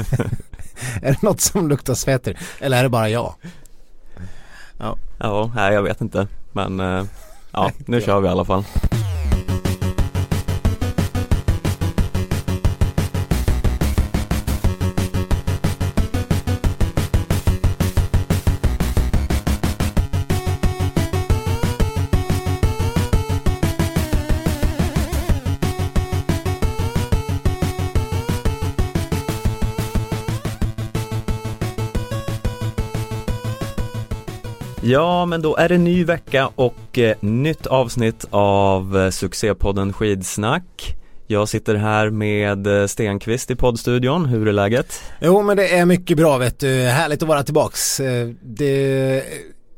är det något som luktar svetter? Eller är det bara jag? Ja, ja jag vet inte. Men eh, ja, nu kör vi i alla fall. Ja, men då är det ny vecka och eh, nytt avsnitt av eh, succépodden Skidsnack. Jag sitter här med eh, Stenqvist i poddstudion, hur är läget? Jo men det är mycket bra vet du, härligt att vara tillbaks. Det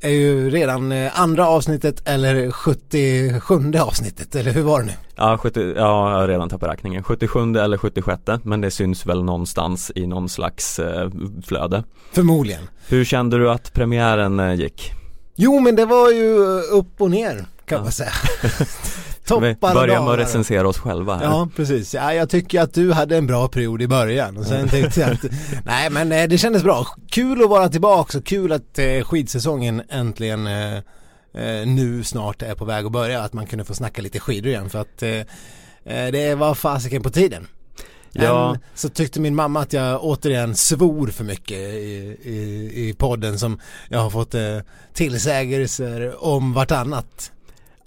är ju redan andra avsnittet eller 77 avsnittet, eller hur var det nu? Ja, 70, ja jag har redan tappat räkningen. 77 eller 76 men det syns väl någonstans i någon slags flöde. Förmodligen. Hur kände du att premiären gick? Jo men det var ju upp och ner kan Ja. man säga. Toppar börja med att recensera oss själva här? Ja precis, ja, jag tycker att du hade en bra period i början och sen tänkte jag att Nej men eh, det kändes bra, kul att vara tillbaka och kul att eh, skidsäsongen äntligen eh, eh, nu snart är på väg att börja, att man kunde få snacka lite skidor igen för att eh, eh, det var fasiken på tiden. Ja. Än så tyckte min mamma att jag återigen svor för mycket i, i, i podden som jag har fått eh, tillsägelser om vartannat.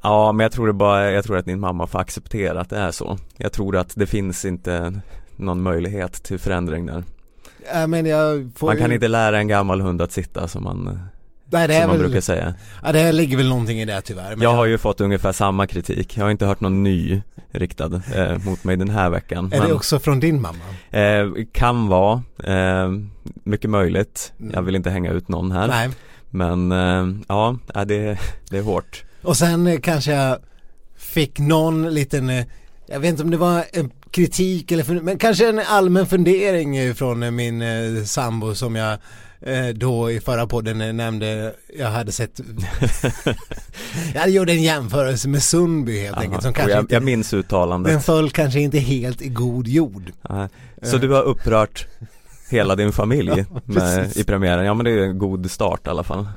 Ja, men jag tror det bara, jag tror att din mamma får acceptera att det är så. Jag tror att det finns inte någon möjlighet till förändring där. Ja, men jag får Man kan ju- inte lära en gammal hund att sitta som man, Nej, det som är man väl, brukar säga. ja det ligger väl någonting i det tyvärr. Men Jag har ju fått ungefär samma kritik. Jag har inte hört någon ny riktad eh, mot mig den här veckan. Är det men, också från din mamma? eh, kan vara, eh, mycket möjligt. Jag vill inte hänga ut någon här. Nej. Men eh, ja, det, det är hårt. Och sen eh, kanske jag fick någon liten, eh, jag vet inte om det var en kritik eller men kanske en allmän fundering från min sambo som jag då i förra podden eh, nämnde, jag hade sett Jag gjorde en jämförelse med Sundby helt enkelt som kanske jag, inte, jag minns uttalandet. den föll kanske inte helt i god jord Ja, Så du har upprört hela din familj med, i premiären? Ja men det är en god start i alla fall.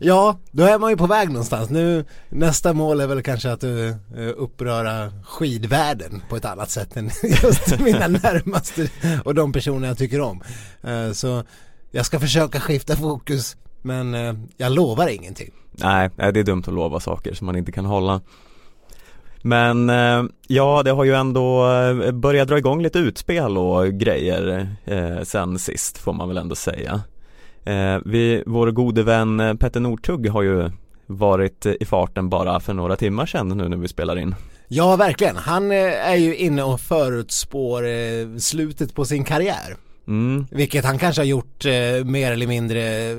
Ja, då är man ju på väg någonstans. Nu, nästa mål är väl kanske att uh, uppröra skidvärlden på ett annat sätt än just mina närmaste och de personer jag tycker om. Eh, så jag ska försöka skifta fokus, men eh, jag lovar ingenting. Nej, det är dumt att lova saker som man inte kan hålla. Men eh, ja, det har ju ändå eh, börjat dra igång lite utspel och grejer eh, sen sist får man väl ändå säga. Eh, vi, vår gode vän eh, Petter Northug har ju varit i farten bara för några timmar sedan nu när vi spelar in. Ja, verkligen. Han är ju inne och förutspår slutet på sin karriär. Mm, Vilket han kanske har gjort eh, mer eller mindre eh,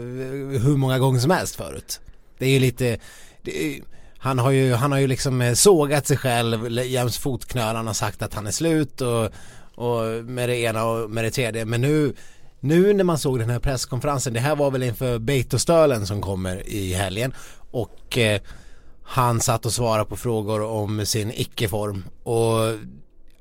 hur många gånger som helst förut. Det är ju lite, det han har ju, han har ju liksom eh, sågat sig själv jäms fotknölarna och sagt att han är slut och, och med det ena och med det tredje. Men nu, nu när man såg den här presskonferensen, det här var väl inför Beitostölen som kommer i helgen och eh, han satt och svarade på frågor om sin icke-form och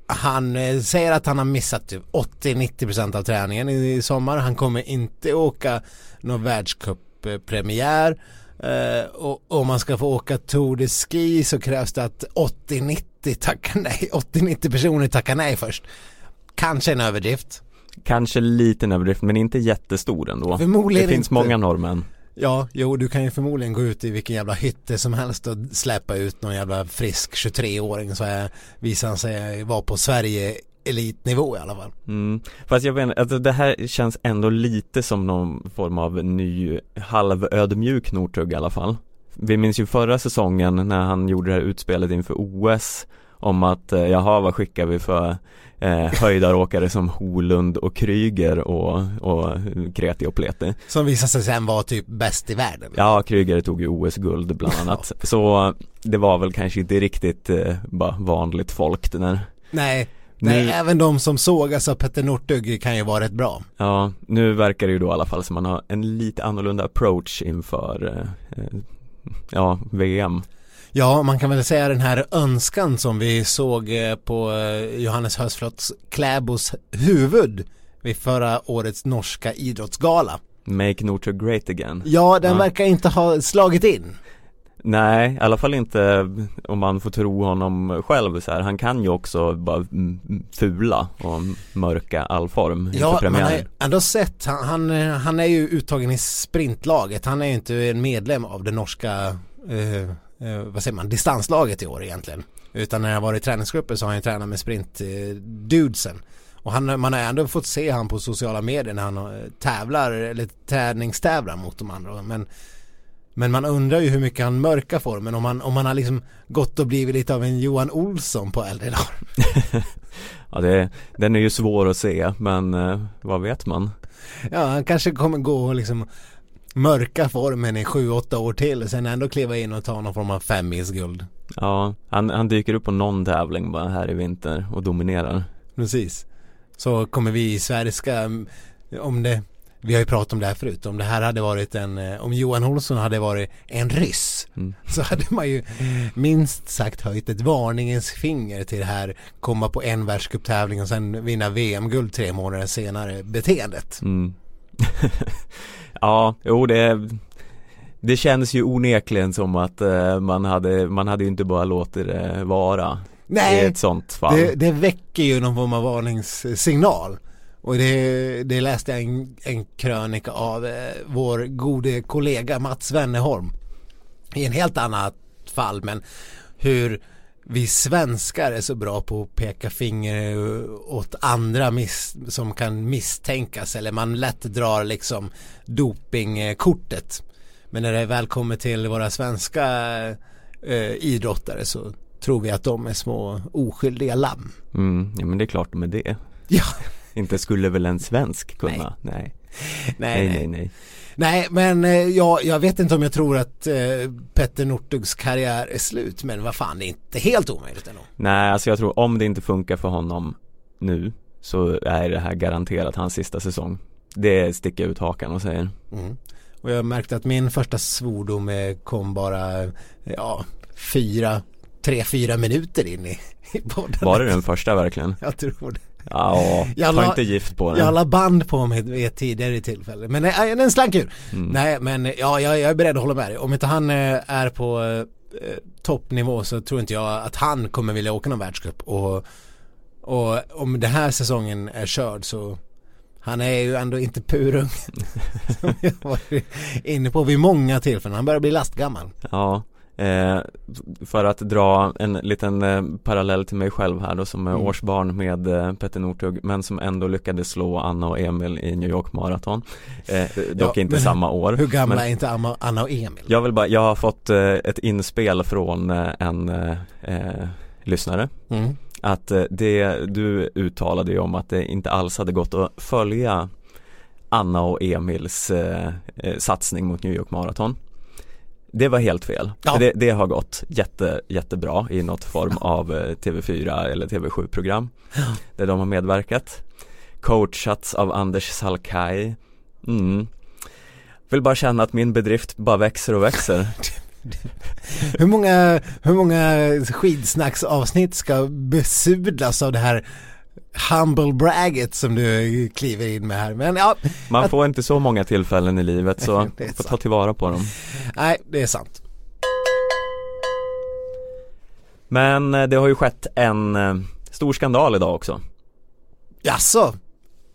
han eh, säger att han har missat typ 80-90% av träningen i, sommar. Han kommer inte åka någon världscuppremiär. Eh, och om man ska få åka Tour de Ski så krävs det att 80-90 tackar nej. 80-90 personer tackar nej först. Kanske en överdrift. kanske lite en överdrift men inte jättestor ändå. Förmodligen Det finns inte. många norrmän. Ja, jo du kan ju förmodligen gå ut i vilken jävla hytte som helst och släppa ut någon jävla frisk 23-åring så är, visar han sig vara på Sverige elitnivå i alla fall. Mm. Fast jag menar, alltså det här känns ändå lite som någon form av ny halvödmjuk Northug i alla fall Vi minns ju förra säsongen när han gjorde det här utspelet inför OS om att, eh, jaha vad skickar vi för eh, höjdaråkare som Holund och Kryger och, och Kreti och Pleti? Som visar sig sen vara typ bäst i världen. Ja, Kryger tog ju OS-guld bland annat. Så det var väl kanske inte riktigt eh, bara vanligt folk det där. Nej, nej Nu- även de som sågas av Petter Northug kan ju vara rätt bra. Ja, nu verkar det ju då i alla fall som man har en lite annorlunda approach inför eh, eh, Ja, VM Ja, man kan väl säga den här önskan som vi såg eh, på eh, Johannes Hösflotts Kläbos huvud vid förra årets norska idrottsgala. Make Noto great again. Ja, den Ja. verkar inte ha slagit in. Nej, i alla fall inte om man får tro honom själv så här. Han kan ju också bara mm, fula och mörka all form Ja, man har ändå sett, han, han, eh, han är ju uttagen i sprintlaget, han är ju inte en medlem av det norska, eh, vad säger man, distanslaget i år egentligen. Utan när han var i träningsgrupper så har han ju tränat med sprintdudesen. Och han, man har ändå fått se han på sociala medier när han eh, tävlar, eller träningstävlar mot de andra. Men, men man undrar ju hur mycket han mörkar formen, om han, om han har liksom gått och blivit lite av en Johan Olsson på äldre dagar. Ja, det, den är ju svår att se men eh, vad vet man? Ja, han kanske kommer gå och liksom mörka formen i sju, åtta år till och sen ändå kliva in och ta någon form av femmilsguld. Ja, han, han dyker upp på någon tävling bara här i vinter och dominerar. Precis. Så kommer vi i Sverige ska, mm, om det, vi har ju pratat om det här förut, om det här hade varit en, eh, om Johan Olsson hade varit en ryss Mm. så hade man ju minst sagt höjt ett varningens finger till det här komma på en världscuptävling och sen vinna VM-guld tre månader senare beteendet. Mm. ja, jo det Det känns ju onekligen som att eh, man hade, man hade ju inte bara låtit det vara i Nej, ett sånt fall. Det, det väcker ju någon form av varningssignal. Och det, det läste jag en, en krönika av eh, vår gode kollega Mats Wennerholm. I en helt annat fall men hur vi svenskar är så bra på att peka finger åt andra miss, som kan misstänkas eller man lätt drar liksom dopingkortet. Men när det väl kommer till våra svenska eh, idrottare så tror vi att de är små oskyldiga lamm. Mm, ja men det är klart med det. Ja, Inte skulle väl en svensk kunna? Nej. Nej, nej, nej. Nej, men eh, ja, jag vet inte om jag tror att eh, Petter Northugs karriär är slut, men vad fan, det är inte helt omöjligt ändå. Nej, alltså jag tror om det inte funkar för honom nu så är det här garanterat hans sista säsong. Det sticker ut hakan och säger. Mm. Och jag märkte att min första svordom kom bara, ja, fyra, tre, fyra minuter in i, i podden. Var det den första verkligen? Jag tror det. Ja, Jag ta la- inte gift på Jag den. la band på mig vid ett tidigare tillfälle. Men nej, den slank ur. Mm. Nej, men ja, jag, jag är beredd att hålla med dig. Om inte han eh, är på eh, toppnivå så tror inte jag att han kommer vilja åka någon världscup. Och, och om den här säsongen är körd så han är ju ändå inte purung. Som jag varit inne på vid många tillfällen. Han börjar bli lastgammal. Ja, eh, för att dra en liten eh, parallell till mig själv här då som är Mm. årsbarn med eh, Petter Northug men som ändå lyckades slå Anna och Emil i New York Marathon. Eh, dock Ja, inte samma år. Hur gamla men är inte Anna och Emil? Jag vill bara, jag har fått eh, ett inspel från eh, en lyssnare Mm. att det du uttalade ju om att det inte alls hade gått att följa Anna och Emils satsning mot New York Marathon Det var helt fel, Ja. Det, det har gått jätte, jättebra i något form av eh, TV4 eller TV7 program Där de har medverkat. Coachats av Anders Salkai mm. Vill bara känna att min bedrift bara växer och växer. Hur många, hur många skidsnacksavsnitt ska besudlas av det här humble bragget som du kliver in med här. Men ja, Man Att- får inte så många tillfällen i livet så är får ta tillvara på dem nej det är sant. Men eh, det har ju skett en eh, stor skandal idag också Jaså?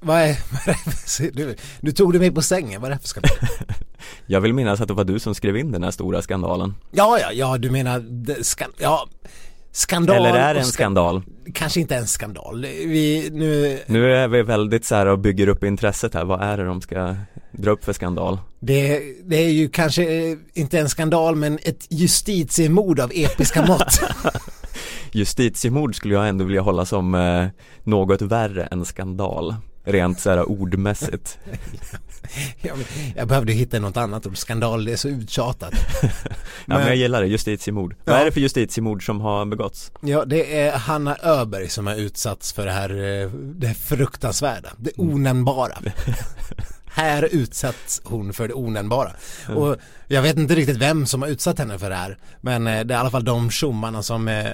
Vad är, vad är du, du tog det mig på sängen, vad är det för skandal? Jag vill minnas att det var du som skrev in den här stora skandalen Ja, ja, ja, du menar, skan, ja, skandal Eller är det en ska- skandal? Kanske inte en skandal. Vi, nu, Nu är vi väldigt så här och bygger upp intresset här, vad är det de ska dra upp för skandal? det, det är ju kanske eh, inte en skandal men ett justitiemord av episka mått. Justitiemord skulle jag ändå vilja hålla som eh, något värre än skandal Rent så här ordmässigt jag, jag behövde hitta något annat ord, skandal, det är så uttjatat. Ja men jag gillar det, justitiemord Vad Ja. är det för justitiemord som har begåtts? Ja, det är Hanna Öberg som har utsatts för det här, eh, det här fruktansvärda, det onämnbara. här utsätts hon för det onämnbara. Och jag vet inte riktigt vem som har utsatt henne för det här, men eh, det är i alla fall de tjommarna som eh,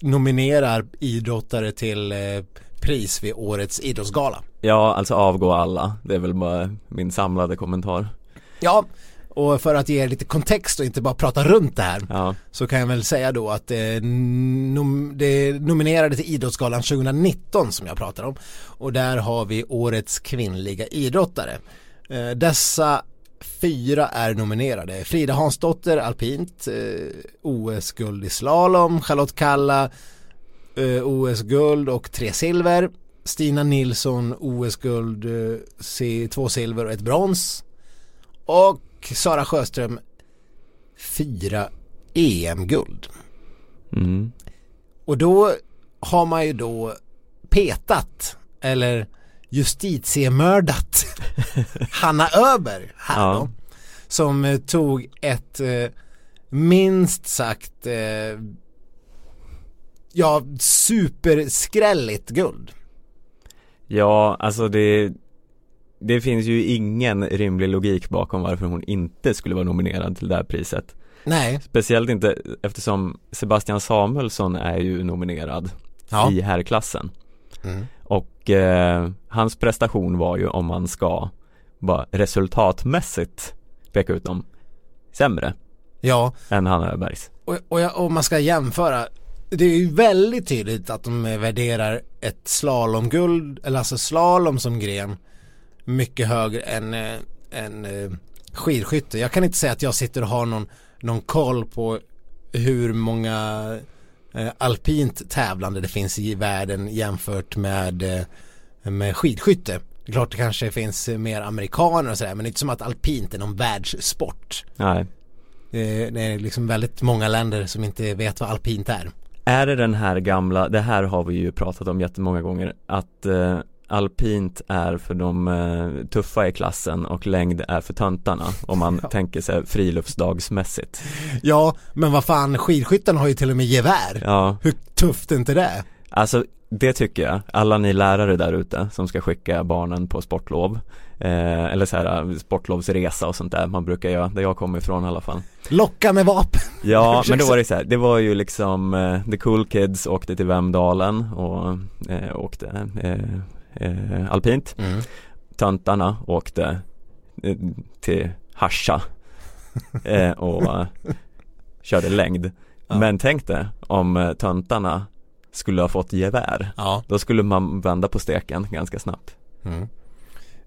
nominerar idrottare till pris vid årets idrottsgala. Ja, alltså avgå alla. Det är väl bara min samlade kommentar. Ja, och för att ge lite kontext och inte bara prata runt det här Ja, så kan jag väl säga då att det, nom, det nominerade till Idrottsgalan 2019 som jag pratar om och där har vi årets kvinnliga idrottare. Eh, dessa fyra är nominerade. Frida Hansdotter, alpint, eh, OS-guld i slalom, Charlotte Kalla, OS-guld och tre silver. Stina Nilsson, OS-guld, eh, två silver och ett brons. Och Sara Sjöström, fyra EM-guld. mm. Och då har man ju då petat eller justitiemördat Hanna Öberg här Ja. då. Som eh, tog ett eh, minst sagt eh, ja superskrälligt guld. ja alltså det Det finns ju ingen rimlig logik bakom varför hon inte skulle vara nominerad till det här priset Nej. Speciellt inte eftersom Sebastian Samuelsson är ju nominerad Ja. i herrklassen Mm. Och eh, hans prestation var ju om man ska bara resultatmässigt peka ut dem sämre Ja, än Hanna Öbergs. och, och, och man ska jämföra det är ju väldigt tydligt att de värderar ett slalomguld, eller alltså slalom som gren mycket högre än, eh, än eh, skidskytte. Jag kan inte säga att jag sitter och har någon, någon koll på hur många eh, alpint tävlande det finns i världen jämfört med, med skidskytte. Det är klart det kanske finns mer amerikaner och sådär men det är inte som att alpint är någon världssport. Nej. Det är liksom väldigt många länder som inte vet vad alpint är. Är det den här gamla, det här har vi ju pratat om jättemånga gånger, att eh, alpint är för de eh, tuffa i klassen och längd är för töntarna om man tänker sig friluftsdagsmässigt. Ja, men vad fan, skidskytten har ju till och med gevär. Ja, Hur tufft är inte det? alltså det tycker jag, alla ni lärare där ute som ska skicka barnen på sportlov eh, eller så här sportlovsresa och sånt där man brukar göra, där jag kommer ifrån i alla fall. Locka med vapen. Ja, men då var det så här, det var ju liksom eh, The Cool Kids åkte till Vemdalen och eh, åkte eh, eh, alpint Töntarna åkte eh, till Hascha eh, och eh, körde längd Ja. Men tänk dig om eh, töntarna skulle ha fått gevär Ja. Då skulle man vända på steken ganska snabbt Mm.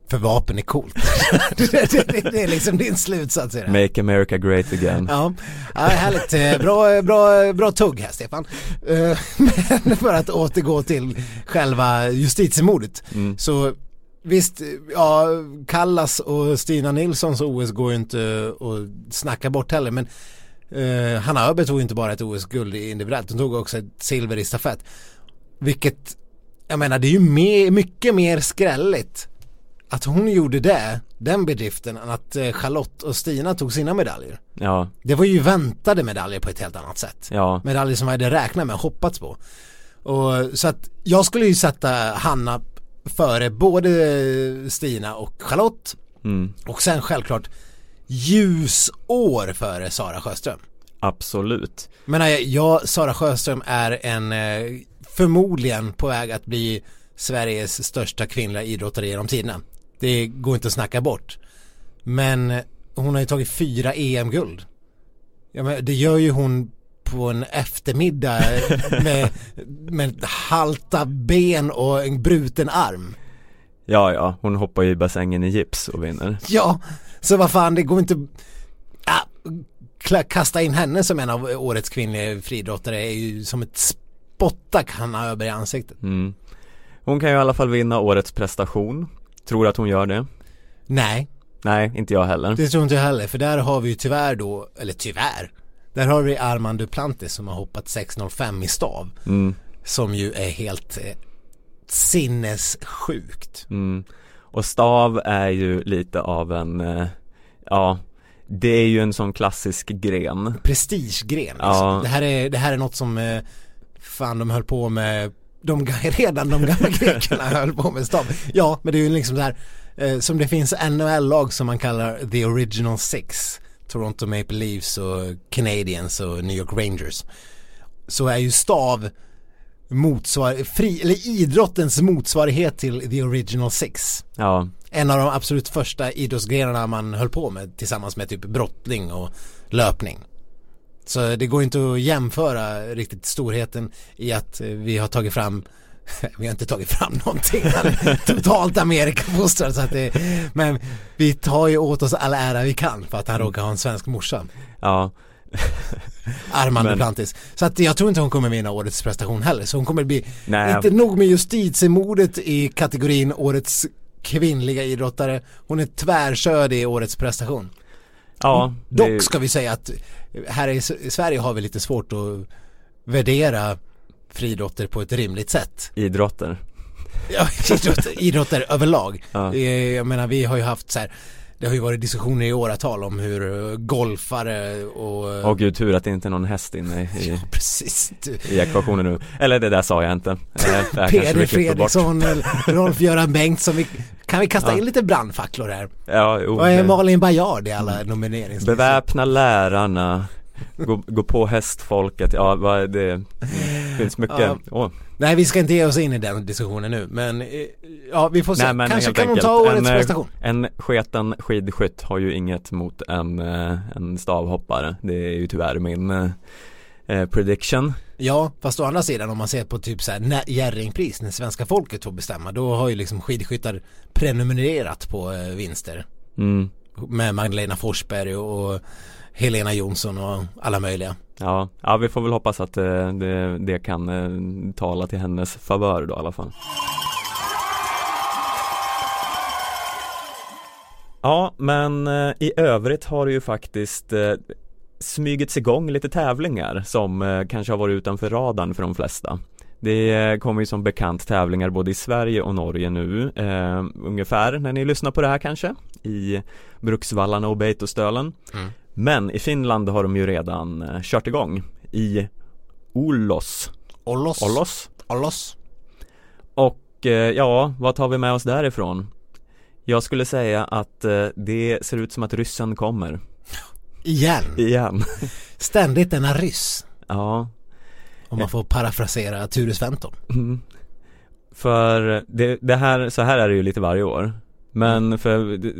För vapen är coolt. det, det, det, är liksom din slutsats i det. Make America Great Again Ja, ja härligt. Eh, Bra, bra, bra tugg här Stefan. Eh, Men för att återgå till själva justitiemordet. mm. Så visst, ja, Kallas och Stina Nilssons OS går ju inte att snacka bort heller. Men eh, Hanna Öberg tog inte bara ett OS-guld individuellt, hon tog också ett silver i stafett. Vilket, jag menar det är ju mer, mycket mer skrälligt att hon gjorde det, den bedriften, att eh, Charlotte och Stina tog sina medaljer. Ja, Det var ju väntade medaljer på ett helt annat sätt. ja, Medaljer som jag hade räknat med hoppats på. Och, så att jag skulle ju sätta Hanna före både Stina och Charlotte mm. och sen självklart ljusår före Sara Sjöström. absolut Men jag, jag, Sara Sjöström är en eh, förmodligen på väg att bli Sveriges största kvinnliga idrottare genom tiderna. Det går inte att snacka bort. Men hon har ju tagit fyra EM-guld. Ja, men det gör ju hon på en eftermiddag med, med halta ben och en bruten arm. Ja, ja, hon hoppar ju i bassängen i gips och vinner Ja, så vad fan det går inte ja, kasta in henne som en av årets kvinnliga friidrottare är ju som ett spotta kan han över i ansiktet. mm. Hon kan ju i alla fall vinna årets prestation Tror att hon gör det? Nej, Nej, inte jag heller det tror inte jag heller för där har vi ju tyvärr då, eller tyvärr, där har vi Armand Duplantis som har hoppat 6.05 i stav mm. som ju är helt eh, sinnessjukt. Mm. Och stav är ju lite av en, eh, ja Det är ju en sån klassisk gren Prestigegren liksom. Ja. det, här är, det här är något som eh, fan de höll på med de, redan de gamla grekerna höll på med stav. Ja, men det är ju liksom så här eh, som det finns NHL-lag som man kallar the original six. Toronto Maple Leafs och Canadiens och New York Rangers. Så är ju stav motsvar, fri, eller idrottens motsvarighet till the original six. Ja, En av de absolut första idrottsgrenarna man höll på med tillsammans med typ brottning och löpning. Så det går inte att jämföra riktigt storheten i att eh, vi har tagit fram vi har inte tagit fram någonting, totalt Amerikafostrad så att det, men vi tar ju åt oss all ära vi kan för att han råkar ha en svensk morsa. ja, Armand Men- Duplantis. Så att jag tror inte hon kommer vinna årets prestation heller. Så hon kommer bli, Nej. inte nog med justitiemordet i kategorin årets kvinnliga idrottare. Hon är tvärkörd i årets prestation. Ja. det- Dock ska vi säga att här i Sverige har vi lite svårt att värdera friidrotter på ett rimligt sätt. Idrotter. Ja, idrotter, idrotter överlag. Ja. Eh, Jag menar vi har ju haft så här det har ju varit diskussioner i åratal om hur eh, golfare och... Åh gud, tur att det inte är någon häst inne i, Precis. Du, i ekvationen nu. Eller det där sa jag inte. Eh, Peder. Fredriksson, Rolf-Göran Bengtsson. Vi, kan vi kasta Ja. in lite brandfacklor här? Ja, jo, Vad är det- Malin Baryard i alla nomineringslistor? Beväpna lärarna, gå, gå på hästfolket, ja vad det, det finns mycket, Ja. åh, Nej vi ska inte ge oss in i den diskussionen nu men eh, ja vi får se. Nej, men Kanske kan hon ta årets en, eh, prestation. En sketen skidskytt har ju inget mot en, eh, en stavhoppare, det är ju tyvärr min eh, prediction Ja fast å andra sidan om man ser på typ såhär Jerringpris när svenska folket får bestämma då har ju liksom skidskyttar prenumererat på eh, vinster. mm. Med Magdalena Forsberg och Helena Jonsson och alla möjliga. Ja, ja vi får väl hoppas att eh, det, det kan eh, tala till hennes favör då i alla fall Ja, men eh, i övrigt har det ju faktiskt smygits igång lite tävlingar som kanske har varit utanför radarn för de flesta. Det kommer ju som bekant tävlingar både i Sverige och Norge nu, eh, ungefär när ni lyssnar på det här kanske, i Bruksvallarna och Beitostölen. Mm. Men i Finland har de ju redan eh, kört igång i Olos, Ollos. Olos. Ollos. Och eh, ja, vad tar vi med oss därifrån? Jag skulle säga att eh, det ser ut som att ryssen kommer Igen. igen. Ständigt denna ryss. ja, Om man får parafrasera Ture Sventon. Mm. För det, det här, så här är det ju lite varje år Men för det-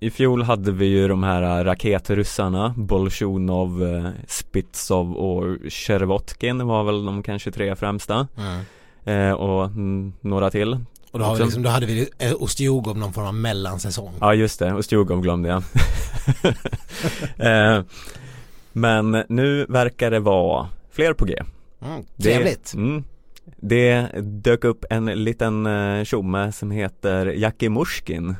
i fjol hade vi ju de här raketryssarna Bolsjunov, eh, Spitsov och Chervotkin var väl de kanske tre främsta. Eh, Och mm, några till Och då, har vi liksom, då hade vi eh, Ostjogov någon form av mellansäsong. Ja just det, och Stjugov glömde jag. Eh, Men nu verkar det vara fler på G. Mm, Det- trevligt. mm, Det dök upp en liten eh, tjomme som heter Jackie Mushkin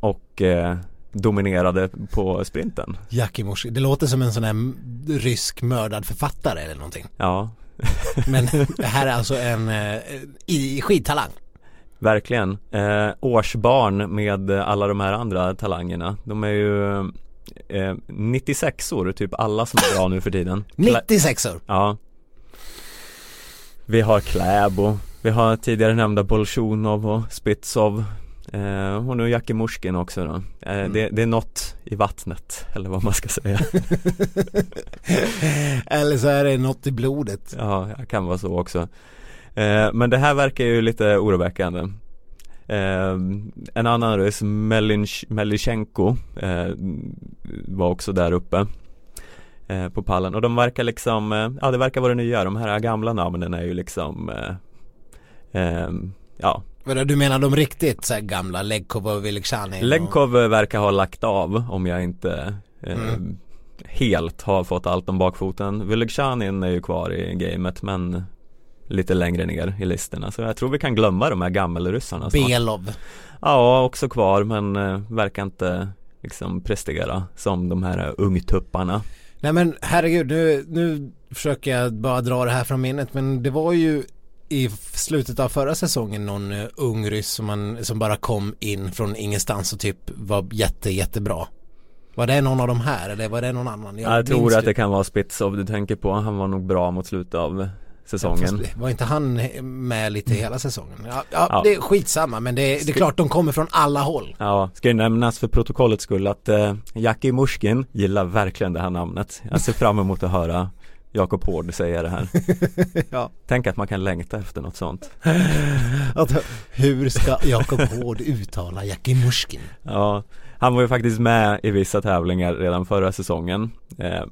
Och eh, dominerade på sprinten Jackie Morsi. Det låter som en sån här rysk mördad författare eller någonting. Ja, Men det här är alltså en eh, i skidtalang. verkligen eh, Årsbarn med alla de här andra talangerna De är ju eh, 96or, typ alla som är bra nu för tiden Klä- 96 år. Ja Vi har Kläbo Vi har tidigare nämnda Bolsjunov och Spitsov eh, Och nu Jackie Mushkin också då. Eh, Mm. det, det är något i vattnet Eller vad man ska säga. Eller så är det något i blodet. Ja, det kan vara så också. Eh, Men det här verkar ju lite oroväckande. Eh, En annan ryss, Melinch, Melichenko eh, Var också där uppe eh, På pallen och de verkar liksom, eh, ja det verkar vara det nya De här gamla namnen är ju liksom eh, eh, Ja, Du menar de riktigt så gamla Legkov och Vilikchanin? Legkov verkar ha lagt av om jag inte eh, Mm. helt har fått allt om bakfoten. Vylegzjanin är ju kvar i gamet men lite längre ner i listorna så jag tror vi kan glömma de här gammelryssarna. Belov. Ja, också kvar men eh, verkar inte liksom prestera som de här ungtupparna. Nej men herregud, nu, nu försöker jag bara dra det här från minnet men det var ju i slutet av förra säsongen någon uh, ung ryss som, man, som bara kom in från ingenstans och typ var jätte jättebra. Var det någon av de här eller var det någon annan? Jag, minns tror att det kan vara Spitsov du tänker på, han var nog bra mot slutet av säsongen. fast Var inte han med lite hela säsongen? Ja, ja, Ja. det är skitsamma men det, det är klart de kommer från alla håll. Ja, ska ju nämnas för protokollets skull att eh, Jackie Mushkin gillar verkligen det här namnet. Jag ser fram emot att höra Jakob Hård säga det här. ja. Tänk att man kan längta efter något sånt. Att, hur ska Jakob Hård uttala Jackie Mushkin? Ja, han var ju faktiskt med i vissa tävlingar redan förra säsongen. Eh,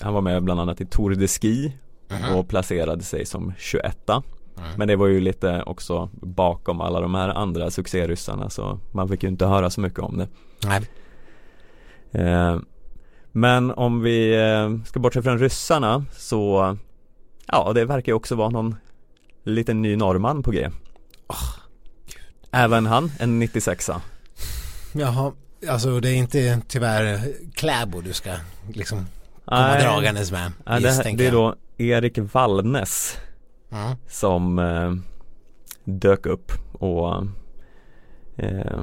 han var med bland annat i Tour de Ski Mhm. och placerade sig som 21 Mm. Men det var ju lite också bakom alla de här andra succéryssarna så man fick ju inte höra så mycket om det. Nej. Eh, men om vi eh, ska bortse från ryssarna så Ja det verkar ju också vara någon liten ny norrman på G Även han en 96a Jaha, alltså det är inte tyvärr Kläbo du ska liksom komma Nej, dragandes med. nej, det, tänker det är då Erik Wallnes Mm. som eh, dök upp och eh,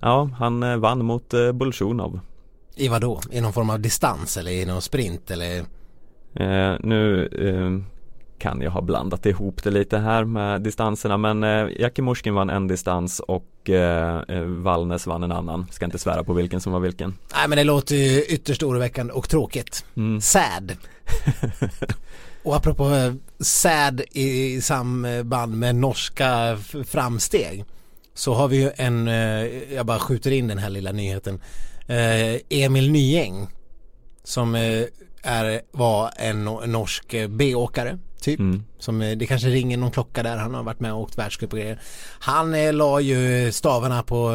Ja han eh, vann mot eh, Bolsjunov I vad då? I någon form av distans eller i någon sprint eller? Eh, nu eh, kan jag ha blandat ihop det lite här med distanserna men eh, Jackie vann en distans och eh, Wallnes vann en annan. Ska inte svära på vilken som var vilken. Nej men det låter ju ytterst oroväckande och tråkigt. Mm. Sad. och apropå eh, sad i samband med norska framsteg så har vi ju en, eh, jag bara skjuter in den här lilla nyheten, eh, Emil Nyeng som är, var en no- norsk B-åkare typ. Mm. Som, det kanske ringer någon klocka där, han har varit med och åkt världscup och grejer. Han eh, la ju stavarna på,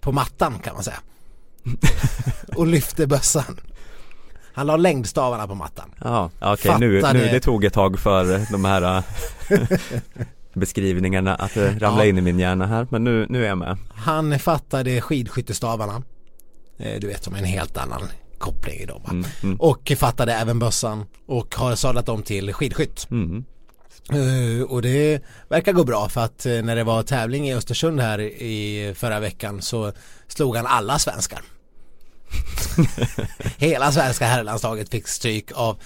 på mattan kan man säga. och lyfte bössan. Han la längdstavarna på mattan. Ja, okej nu, Fattade- nu det tog ett tag för de här eh, beskrivningarna att eh, ramla Ja. in i min hjärna här men nu, nu är jag med. Han fattade skidskyttestavarna. Eh, Du vet som en helt annan koppling i dem. Mm, mm, Och fattade även bössan och har sadlat om till skidskytt. mm. Eh, och det verkar gå bra för att eh, när det var tävling i Östersund här i förra veckan så slog han alla svenskar. Hela svenska herrlandslaget fick stryk av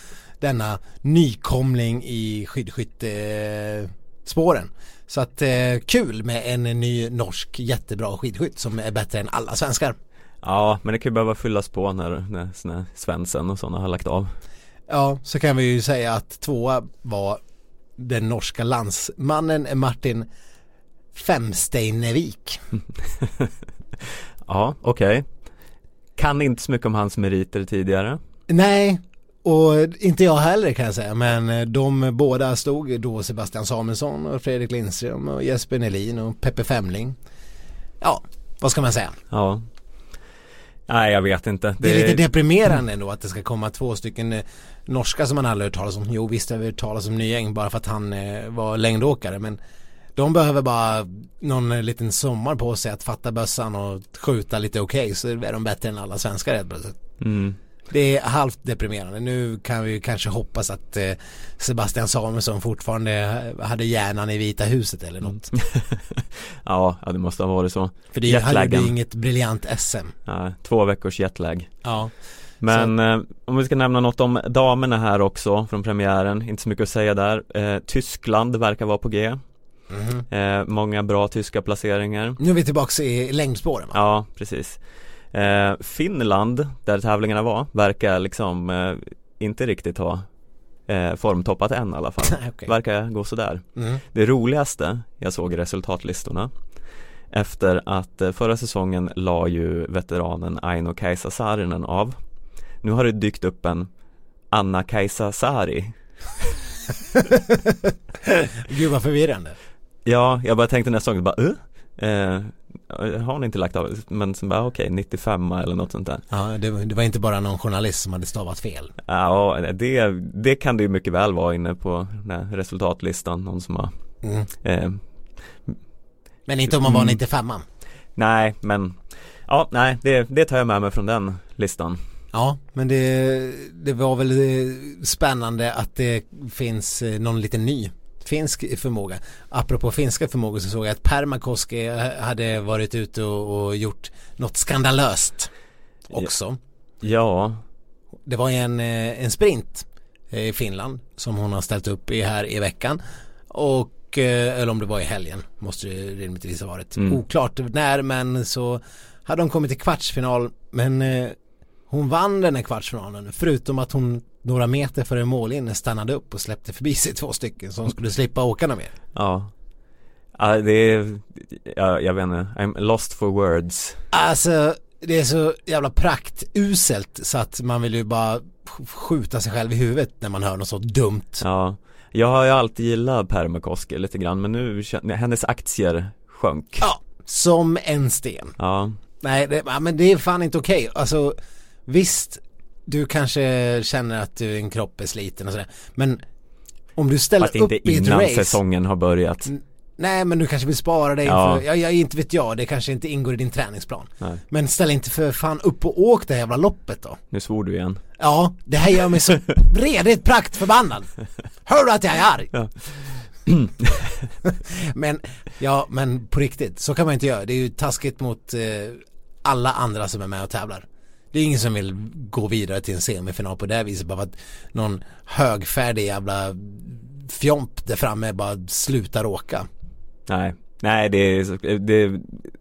denna nykomling i skidskyttespåren. Så att eh, kul med en ny norsk jättebra skidskytt som är bättre än alla svenskar. Ja men det kan ju behöva fyllas på när, när, när Svensson och sådana har lagt av. Ja, så kan vi ju säga att tvåa var den norska landsmannen Martin Femsteinevik. Ja okej. Kan inte så mycket om hans meriter tidigare. Nej, och inte jag heller kan jag säga, men de båda stod då Sebastian Samuelsson och Fredrik Lindström och Jesper Nelin och Peppe Femling. Ja, vad ska man säga? Ja. Nej jag vet inte. Det är lite deprimerande ändå att det ska komma två stycken eh, norska som man aldrig hört talas om. Jo visst har vi hört talas om Nyäng bara för att han eh, var längdåkare men de behöver bara någon eh, liten sommar på sig att fatta bössan och skjuta lite okej så är de bättre än alla svenskar helt plötsligt. Mm. Det är halvt deprimerande. Nu kan vi kanske hoppas att eh, Sebastian Samuelsson fortfarande hade hjärnan i Vita huset eller något. ja, ja, det måste ha varit så. För det han gjorde inget briljant SM. Ja, två veckors jetlag. Ja. Men eh, om vi ska nämna något om damerna här också från premiären, inte så mycket att säga där. Eh, Tyskland verkar vara på G. Eh, många bra tyska placeringar. Nu är vi tillbaks i längdspåren va? Ja, precis. Eh, Finland, där tävlingarna var, verkar liksom eh, inte riktigt ha eh, formtoppat än i alla fall. Okej. Verkar gå sådär. Mm. Det roligaste jag såg i resultatlistorna efter att förra säsongen la ju veteranen Aino Kaisa Saarinen av. Nu har det dykt upp en Anna Kaisa Sari. Gud vad förvirrande. Ja, jag bara tänkte nästa gång, bara uh? Eh, har hon inte lagt av? Men sen bara okej, 95 eller något sånt där. Ja, det, det var inte bara någon journalist som hade stavat fel. Ja, det, det kan det ju mycket väl vara inne på den här resultatlistan, någon som har Mm. eh, Men inte om man var Mm. 95 Nej, men Ja, nej, det, det tar jag med mig från den listan Ja, men det, det var väl eh, spännande att det finns eh, någon liten ny finsk förmåga. Apropå finska förmågor så såg jag att Permakoski hade varit ute och, och gjort något skandalöst också. Ja, Det var en, eh, en sprint eh, i Finland som hon har ställt upp i här i veckan. Och, eh, eller om det var i helgen, måste det rimligtvis ha varit. Mm. Oklart när, men så hade de kommit till kvartsfinal. Men Hon vann den här kvartsfinalen förutom att hon några meter före mållinjen stannade upp och släppte förbi sig två stycken hon skulle slippa åka något mer. Ja Ja det är, ja, jag vet inte, I'm lost for words Alltså det är så jävla praktuselt så att man vill ju bara skjuta sig själv i huvudet när man hör något så dumt. Ja, jag har ju alltid gillat Permakoski lite grann men nu, hennes aktier sjönk. Ja, som en sten. Ja. Nej, det, men det är fan inte okej. Okay. Alltså visst, du kanske känner att du, en kropp är sliten och sådär. Men om du ställer upp i ett race. Fast inte innan säsongen har börjat. Nej men du kanske vill spara dig ja. för, jag, jag inte vet jag, det kanske inte ingår i din träningsplan. Nej. Men ställ inte för fan upp och åk det jävla loppet då. Nu svor du igen. Ja, det här gör mig så redigt praktförbannad. Hör du att jag är arg? Ja. men, ja men på riktigt, så kan man inte göra. Det är ju taskigt mot eh, alla andra som är med och tävlar. Det är ingen som vill gå vidare till en semifinal på det här viset bara för att någon högfärdig jävla fjomp där framme bara slutar åka. Nej, nej det är, det är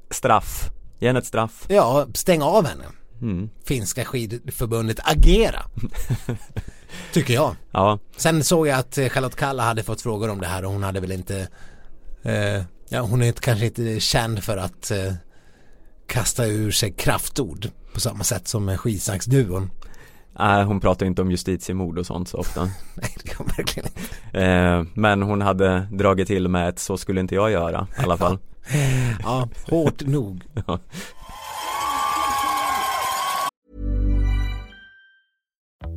straff. Ge henne ett straff. Ja, stäng av henne. Mm. Finska skidförbundet agera. Tycker jag. Ja. Sen såg jag att Charlotte Kalla hade fått frågor om det här och hon hade väl inte eh, Ja hon är kanske inte känd för att eh, kasta ur sig kraftord på samma sätt som skidsnacksduon. Nej, hon pratar inte om justitiemord och sånt så ofta. Nej, det gör verkligen inte. Eh, men hon hade dragit till med ett så skulle inte jag göra i alla fall. ja, hårt nog. ja.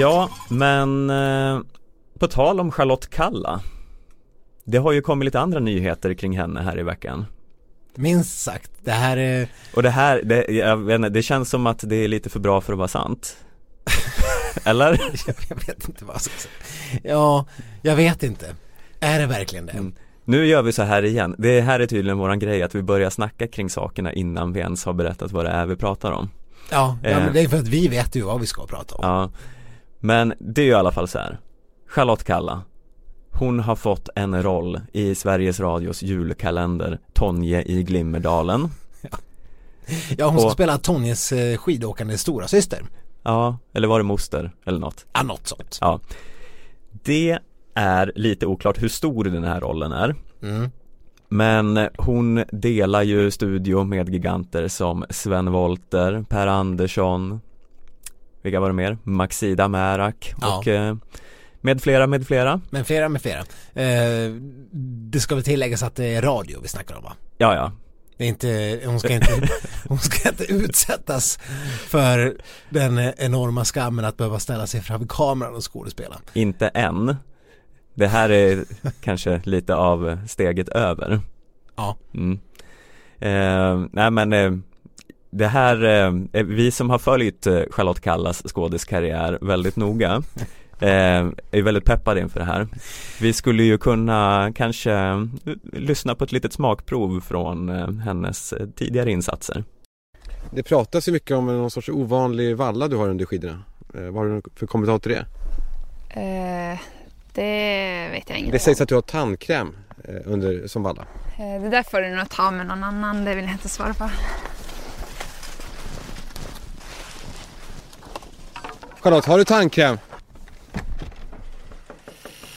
Ja, men eh, På tal om Charlotte Kalla Det har ju kommit lite andra nyheter kring henne här i veckan Minst sagt, det här är Och det här, det, jag vet inte, det känns som att det är lite för bra för att vara sant Eller? jag vet inte vad som Ja, jag vet inte Är det verkligen det? Mm. Nu gör vi så här igen, det här är tydligen våran grej att vi börjar snacka kring sakerna innan vi ens har berättat vad det är vi pratar om Ja, ja men eh. det är för att vi vet ju vad vi ska prata om Ja Men det är ju i alla fall så här Charlotte Kalla Hon har fått en roll i Sveriges Radios julkalender Tonje i Glimmerdalen Ja, ja hon ska och, spela Tonjes eh, skidåkande stora syster. Ja, eller var det moster eller något? Ja, något sånt Ja Det är lite oklart hur stor den här rollen är mm. Men hon delar ju studio med giganter som Sven Volter, Per Andersson Vilka var det mer? Maxida Märak ja. och eh, med flera, med flera. Med flera, med flera. Eh, det ska väl tilläggas att det är radio vi snackar om va? Ja, ja. Det är inte, hon ska inte, hon ska inte utsättas för den enorma skammen att behöva ställa sig framför kameran och skådespela. Inte än. Det här är kanske lite av steget över. Ja. Mm. Eh, nej men eh, det här, eh, vi som har följt eh, Charlotte Kallas skådiskarriär väldigt noga Eh, är väldigt peppad inför det här. Vi skulle ju kunna kanske eh, lyssna på ett litet smakprov från eh, hennes tidigare insatser. Det pratas ju mycket om någon sorts ovanlig valla du har under skidorna. vad har du för kommentar till det? Eh, det vet jag inte. Det sägs att du har tandkräm under, som valla. det där får du nog ta med någon annan, det vill jag inte svara på. Charlotte, har du tandkräm?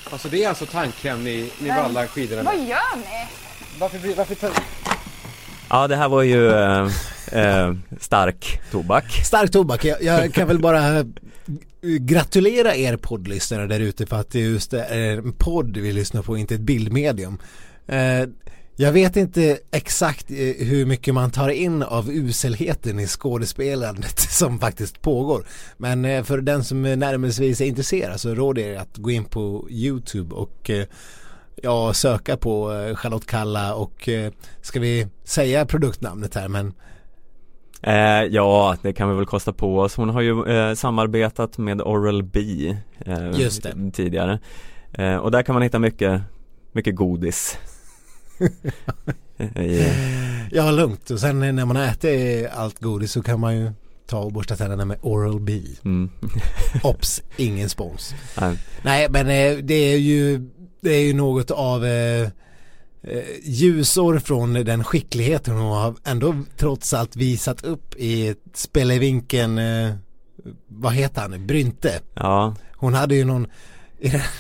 Alltså det är alltså tandkräm ni, ni vallar skidorna med? Vad gör ni? Varför, varför tar... Ja det här var ju eh, eh, stark tobak Stark tobak, jag, jag kan väl bara eh, gratulera er poddlyssnare där ute för att det just är en podd vi lyssnar på, inte ett bildmedium. Eh, jag vet inte exakt eh, hur mycket man tar in av uselheten i skådespelandet som faktiskt pågår. Men eh, för den som närmast är intresserad så råder jag att gå in på YouTube och eh, ja, söka på eh, Charlotte Kalla och eh, ska vi säga produktnamnet här men Eh, ja, det kan vi väl kosta på oss. Hon har ju eh, samarbetat med Oral-B eh, Just det. tidigare. Eh, och där kan man hitta mycket, mycket godis. I, ja lugnt och sen när man äter allt godis så kan man ju ta och borsta tänderna med Oral-B. mm. Ops, ingen spons. Nej. Nej men eh, det är ju det är ju något av eh, eh, ljusår från den skickligheten hon har ändå trots allt visat upp i spelevinken eh, vad heter han, Brynte. Ja, Hon hade ju någon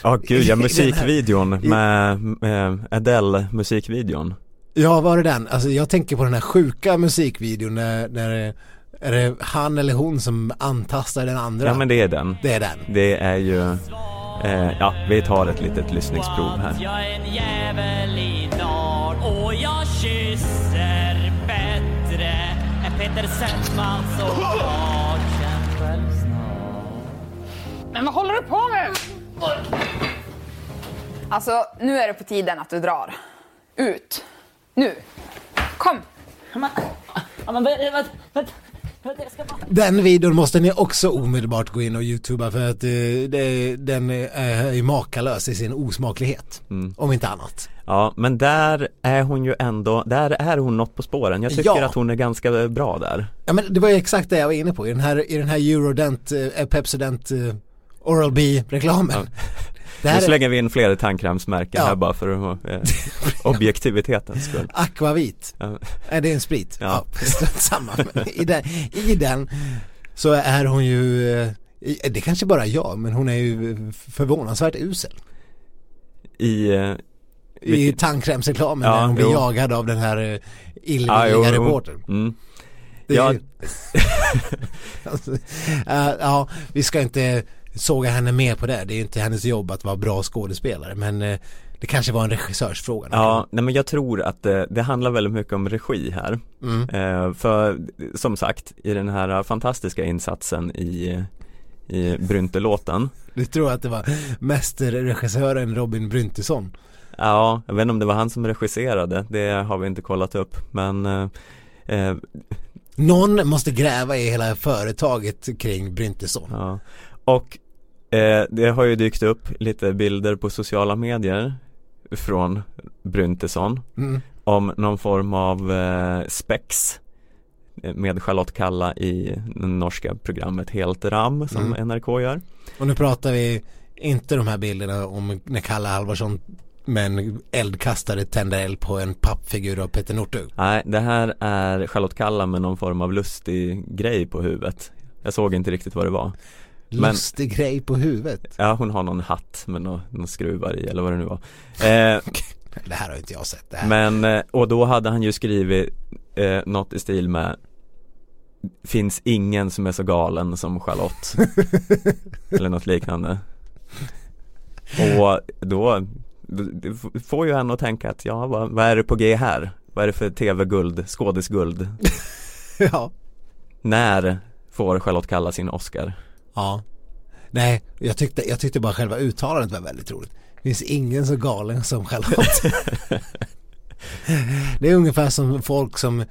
ja gud ja musikvideon med, med Adele musikvideon. Ja var det den? Alltså jag tänker på den här sjuka musikvideon när, när är det han eller hon som antastar den andra? Ja men det är den. Det är den. Det är ju, eh, ja vi tar ett litet lyssningsprov här. Jag är en jävel idag och jag kysser bättre än Peter Settman såklart Känn själv snart Men vad håller du på med? Alltså, nu är det på tiden att du drar. Ut. Nu. Kom. Den videon måste ni också omedelbart gå in och youtuba för att eh, det, den är ju makalös i sin osmaklighet. Mm. Om inte annat. Ja men där är hon ju ändå, där är hon något på spåren. Jag tycker Ja. att hon är ganska bra där. Ja men det var ju exakt det jag var inne på i den här, i den här Eurodent, eh, Pepsodent, eh, Oral-B reklamen. Det Nu här slänger vi in fler tandkrämsmärken Ja. här bara för att, eh, objektivitetens skull. Aquavit. Ja. Är det en sprit? Ja. Ja, strunt samma. I den, I den så är hon ju, eh, i- det kanske bara jag, men hon är ju förvånansvärt usel. I, eh, I tandkrämsreklamen Ja, när hon blir jo. jagad av den här eh, Ja, illvilliga jo. reportern. Mm. Ja. ju- alltså, äh, ja, vi ska inte såga henne mer på det. Det är inte hennes jobb att vara bra skådespelare. Men eh, det kanske var en regissörsfråga. Ja, nej men jag tror att det, det handlar väldigt mycket om regi här. Mm. Eh, för som sagt, i den här fantastiska insatsen i, i Brynte-låten Du tror att det var mästerregissören Robin Bryntesson? Ja, jag vet inte om det var han som regisserade, det har vi inte kollat upp men eh, eh, Någon måste gräva i hela företaget kring Bryntesson. ja. Och eh, det har ju dykt upp lite bilder på sociala medier från Bryntesson Mm. om någon form av eh, spex med Charlotte Kalla i det norska programmet Helt Ram som Mm. NRK gör. Och nu pratar vi inte de här bilderna om när Kalle Halvarsson med en eldkastare tänder eld på en pappfigur av Peter Northug. Nej, det här är Charlotte Kalla med någon form av lustig grej på huvudet. Jag såg inte riktigt vad det var. Men- Lustig grej på huvudet. Ja, hon har någon hatt med några någon skruvar i eller vad det nu var. Eh, Det här har inte jag sett. Det här. men, eh, och då hade han ju skrivit eh, något i stil med Finns ingen som är så galen som Charlotte Eller något liknande Och då, det får ju henne att tänka att ja, vad, vad är det på G här? Vad är det för tv-guld, skådisguld? ja. När får Charlotte kalla sin Oscar? Ja. Nej, jag tyckte, jag tyckte bara själva uttalandet var väldigt roligt. Det finns ingen så galen som Charlotte. det är ungefär som folk som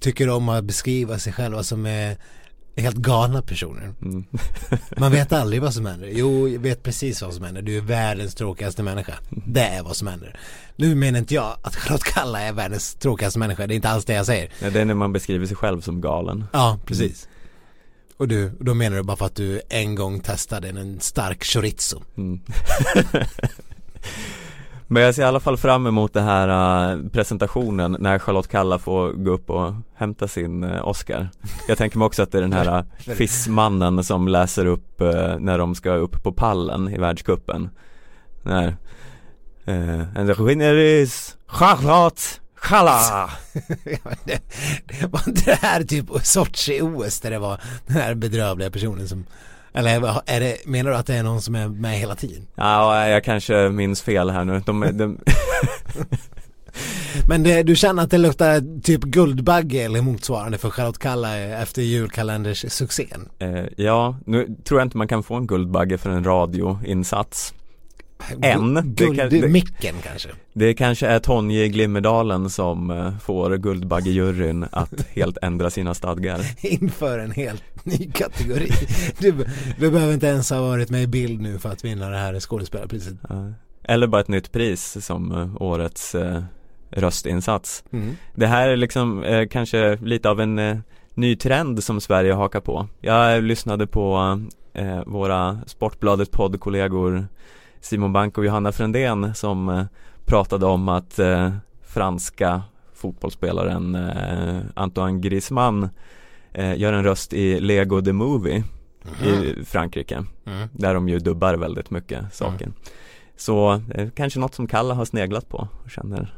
tycker om att beskriva sig själva som är helt galna personer. Mm. Man vet aldrig vad som händer. Jo, jag vet precis vad som händer. Du är världens tråkigaste människa. Det är vad som händer. Nu menar inte jag att Charlotte Kalla är världens tråkigaste människa. Det är inte alls det jag säger. Ja, Det är när man beskriver sig själv som galen Ja, precis. Och du, då menar du bara för att du en gång testade en stark chorizo. Mm. Men jag ser i alla fall fram emot den här äh, presentationen när Charlotte Kalla får gå upp och hämta sin äh, Oscar Jag tänker mig också att det är den här äh, fissmannen som läser upp när de ska upp på pallen i världscupen När the winner is Charlotte Men det, var inte det här typ Sochi-OS där det var den här bedrövliga personen som eller är det, menar du att det är någon som är med hela tiden? Ja, jag kanske minns fel här nu de, de, Men det, du känner att det luktar typ Guldbagge eller motsvarande för Charlotte Kalla efter julkalenders succén? Eh, ja, nu tror jag inte man kan få en Guldbagge för en radioinsats En, det Guld, kan- det- micken kanske. Det kanske är Tonje i Glimmerdalen som eh, får Guldbaggejuryn att helt ändra sina stadgar. Inför en helt ny kategori. Du, du behöver inte ens ha varit med i bild nu för att vinna det här skådespelarpriset. Eller bara ett nytt pris som eh, årets eh, röstinsats. Mm. Det här är liksom eh, kanske lite av en eh, ny trend som Sverige hakar på. Jag lyssnade på eh, våra Sportbladet poddkollegor Simon Bank och Johanna Frändén som eh, pratade om att eh, franska fotbollsspelaren eh, Antoine Griezmann eh, gör en röst i Lego the Movie i Frankrike Mm. där de ju dubbar väldigt mycket saker. Så eh, kanske något som Kalle har sneglat på och känner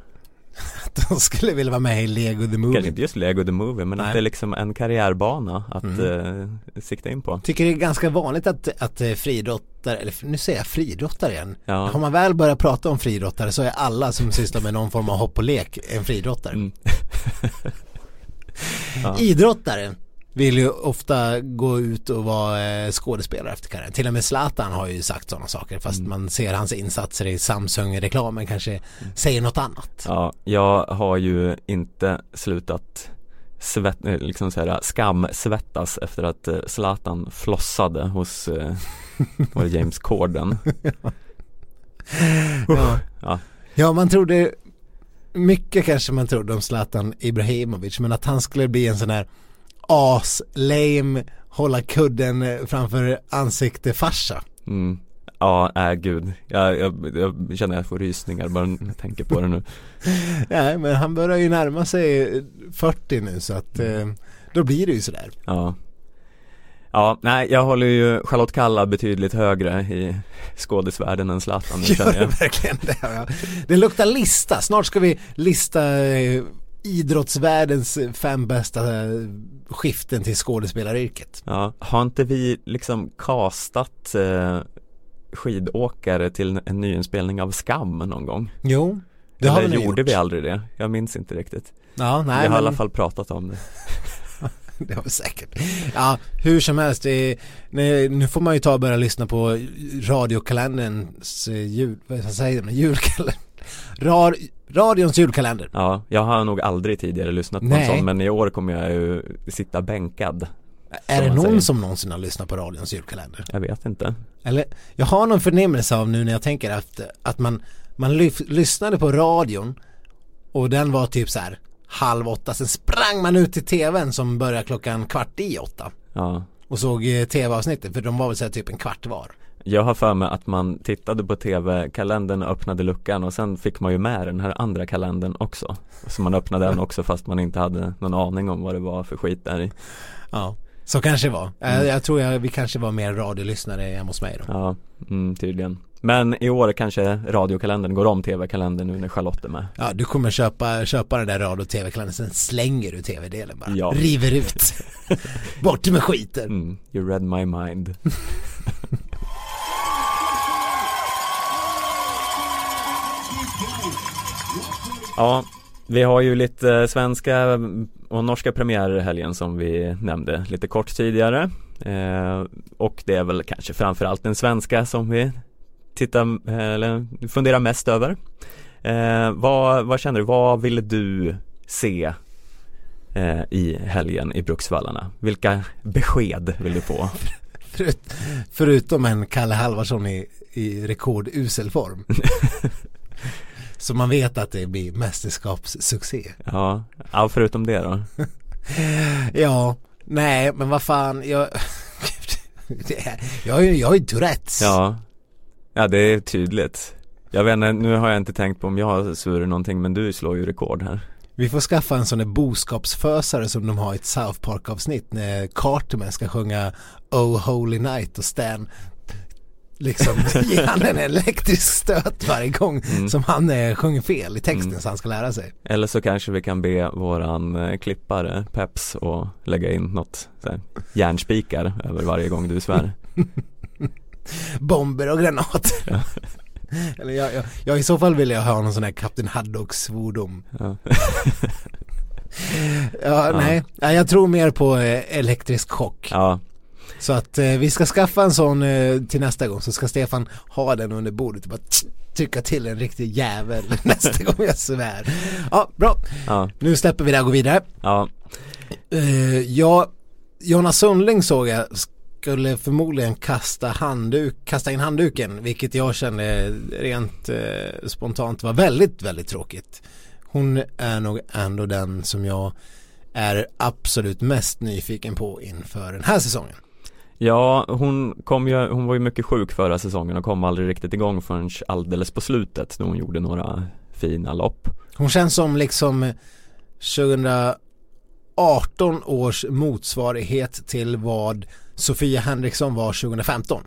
De skulle vilja vara med i Lego the Kanske Movie. inte just Lego the Movie men Nej. att det är liksom en karriärbana att Mm. eh, sikta in på Tycker det är ganska vanligt att, att eh, friidrottare, eller nu säger jag friidrottare igen. Ja. Har man väl börjat prata om friidrottare så är alla som sysslar med någon form av hopp och lek en friidrottare. Mm. Ja. Idrottare vill ju ofta gå ut och vara eh, skådespelare efter karriären. Till och med Zlatan har ju sagt sådana saker fast Mm. man ser hans insatser i Samsung-reklamen kanske säger något annat. Ja, jag har ju inte slutat svett, eh, liksom så här, skamsvettas efter att eh, Zlatan flossade hos var det James Corden Ja. Ja. ja, man trodde mycket kanske man trodde om Zlatan Ibrahimovic men att han skulle bli en sån här as, lame, hålla kudden framför ansikte farsa. mm. Ja, äh, gud jag, jag, jag känner att jag får rysningar bara när jag tänker på det nu Nej men han börjar ju närma sig eh, 40 nu så att eh, då blir det ju sådär. Ja Ja, nej jag håller ju Charlotte Kalla betydligt högre i skådisvärlden än Zlatan nu Gör det verkligen det? Ja. Det luktar lista. Snart ska vi lista eh, idrottsvärldens fem bästa eh, skiften till skådespelaryrket. Ja, har inte vi liksom castat eh, skidåkare till en nyinspelning av Skam någon gång? Jo, det har Eller vi nog gjorde gjort. vi aldrig det? Jag minns inte riktigt Ja, Vi nej har i men alla fall pratat om det det har vi säkert. Ja, hur som helst, är, nej, nu får man ju ta och börja lyssna på radiokalenderns eh, jul, vad säger man, julkalender. Rad, radions julkalender. Ja, jag har nog aldrig tidigare lyssnat på Nej. en sån men i år kommer jag ju sitta bänkad Är det någon säger. som någonsin har lyssnat på radions julkalender? Jag vet inte Eller, jag har någon förnimmelse av nu när jag tänker efter att man, man lyf, lyssnade på radion och den var typ så här halv åtta, sen sprang man ut till tvn som började klockan kvart i åtta. Ja. Och såg eh, tv-avsnittet för de var väl så typ en kvart var. Jag har för mig att man tittade på tv-kalendern och öppnade luckan och sen fick man ju med den här andra kalendern också. Så man öppnade den också fast man inte hade någon aning om vad det var för skit där i. Ja, så kanske det var. Eh, Mm. Jag tror jag, vi kanske var mer radiolyssnare hemma hos mig då. Ja, mm, tydligen Men i år kanske radiokalendern går om tv-kalendern nu när Charlotte är med Ja, du kommer köpa, köpa den där radio och tv-kalendern, sen slänger du tv-delen bara. Ja. River ut. Bort med skiten. mm, You read my mind Ja, vi har ju lite svenska och norska premiärer i helgen som vi nämnde lite kort tidigare eh, Och det är väl kanske framförallt den svenska som vi tittar, eller funderar mest över eh, vad, vad känner du, vad ville du se eh, i helgen i Bruksvallarna? Vilka besked vill du få? Förut, förutom en Kalle Halvarsson i, i rekordusel form. Så man vet att det blir mästerskapssuccé. Ja, ja förutom det då? Ja, nej men vad fan, jag... Jag har ju, jag har ju Tourettes. Ja, ja det är tydligt Jag vet inte, nu har jag inte tänkt på om jag har svurit någonting men du slår ju rekord här Vi får skaffa en sån där boskapsfösare som de har i ett South Park avsnitt när Cartman ska sjunga Oh Holy Night och Stan liksom ger han en elektrisk stöt varje gång som han eh, sjunger fel i texten så han ska lära sig. Eller så kanske vi kan be våran eh, klippare Peps och lägga in något så här, järnspikar över varje gång du svär Bomber och granater. Eller jag, jag, jag i så fall vill jag ha någon sån här Kapten Haddock svordom. ja. Ja, nej, ja, jag tror mer på eh, elektrisk chock. ja, Så att eh, vi ska skaffa en sån eh, till nästa gång så ska Stefan ha den under bordet och bara trycka till en riktig jävel nästa gång jag svär. Ja, bra. Ja, Nu släpper vi det och går vidare. ja, Uh, ja, Jonas Sundling såg jag skulle förmodligen kasta, handduk, kasta in handduken vilket jag kände rent eh, spontant var väldigt, väldigt tråkigt. Hon är nog ändå den som jag är absolut mest nyfiken på inför den här säsongen. Ja hon kom ju, hon var ju mycket sjuk förra säsongen och kom aldrig riktigt igång förrän alldeles på slutet då hon gjorde några fina lopp. Hon känns som liksom 2018 års motsvarighet till vad Sofia Henriksson var 2015.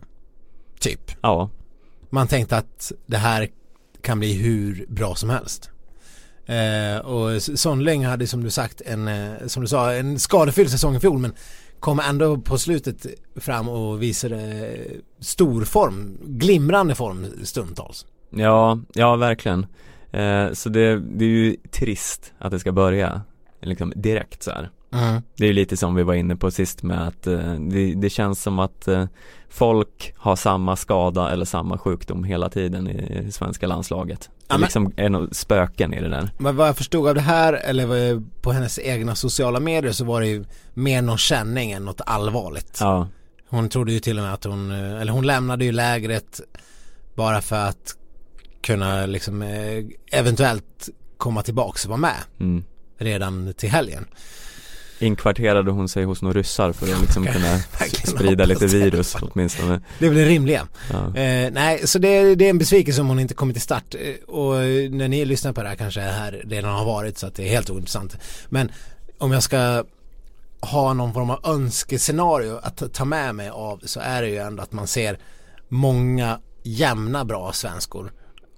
Typ. Ja, Man tänkte att det här kan bli hur bra som helst. Eh, och Sonling hade som du sagt en, eh, som du sa, en skadefylld säsong i fjol men kom ändå på slutet fram och visade stor form, glimrande form stundtals. ja, ja verkligen. Eh, så det, det är ju trist att det ska börja liksom direkt så här. Det är ju lite som vi var inne på sist med att eh, det, det känns som att eh, folk har samma skada eller samma sjukdom hela tiden i, i svenska landslaget. Det Ja, men- liksom är något spöken i det där. Men vad jag förstod av det här eller på hennes egna sociala medier så var det ju mer någon känning än något allvarligt. Ja, Hon trodde ju till och med att hon, eh, eller hon lämnade ju lägret bara för att kunna liksom eh, eventuellt komma tillbaks och vara med mm. redan till helgen. Inkvarterade hon sig hos några ryssar för att liksom kunna sprida lite virus åtminstone. Det är väl det rimliga. Ja. Eh, nej, så det, det är en besvikelse om hon inte kommer till start. Eh, och eh, när ni lyssnar på det här kanske det här redan har varit så att det är helt ointressant. Men om jag ska ha någon form av önskescenario att ta med mig av så är det ju ändå att man ser många jämna bra svenskor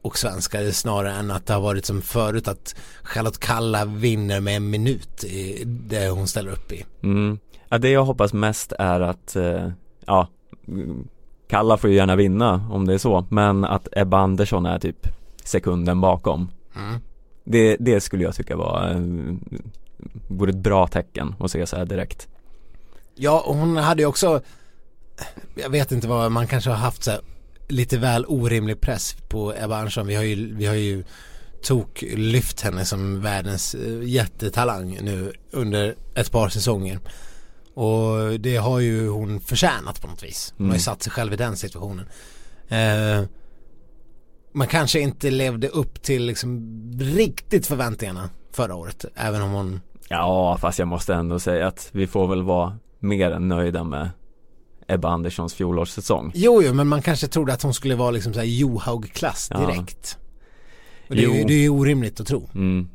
och svenskar snarare än att det har varit som förut att Charlotte Kalla vinner med en minut i det hon ställer upp i. Mm. ja, det jag hoppas mest är att, eh, ja, Kalla får ju gärna vinna om det är så, men att Ebba Andersson är typ sekunden bakom. Mm. Det, det skulle jag tycka var, eh, vore ett bra tecken att se så här direkt. Ja, och hon hade ju också Jag vet inte vad, man kanske har haft så här, lite väl orimlig press på Ebba Andersson. Vi har ju, vi har ju tok lyft henne som världens eh, jättetalang nu under ett par säsonger. Och det har ju hon förtjänat på något vis. Hon har ju Mm. satt sig själv i den situationen. Eh, man kanske inte levde upp till liksom riktigt förväntningarna förra året. Även om hon Ja, fast jag måste ändå säga att vi får väl vara mer än nöjda med Ebba Anderssons fjolårssäsong. Jo, jo, men man kanske trodde att hon skulle vara liksom såhär Johaug-klass Ja. direkt. Och det, är det är ju orimligt att tro. Mm.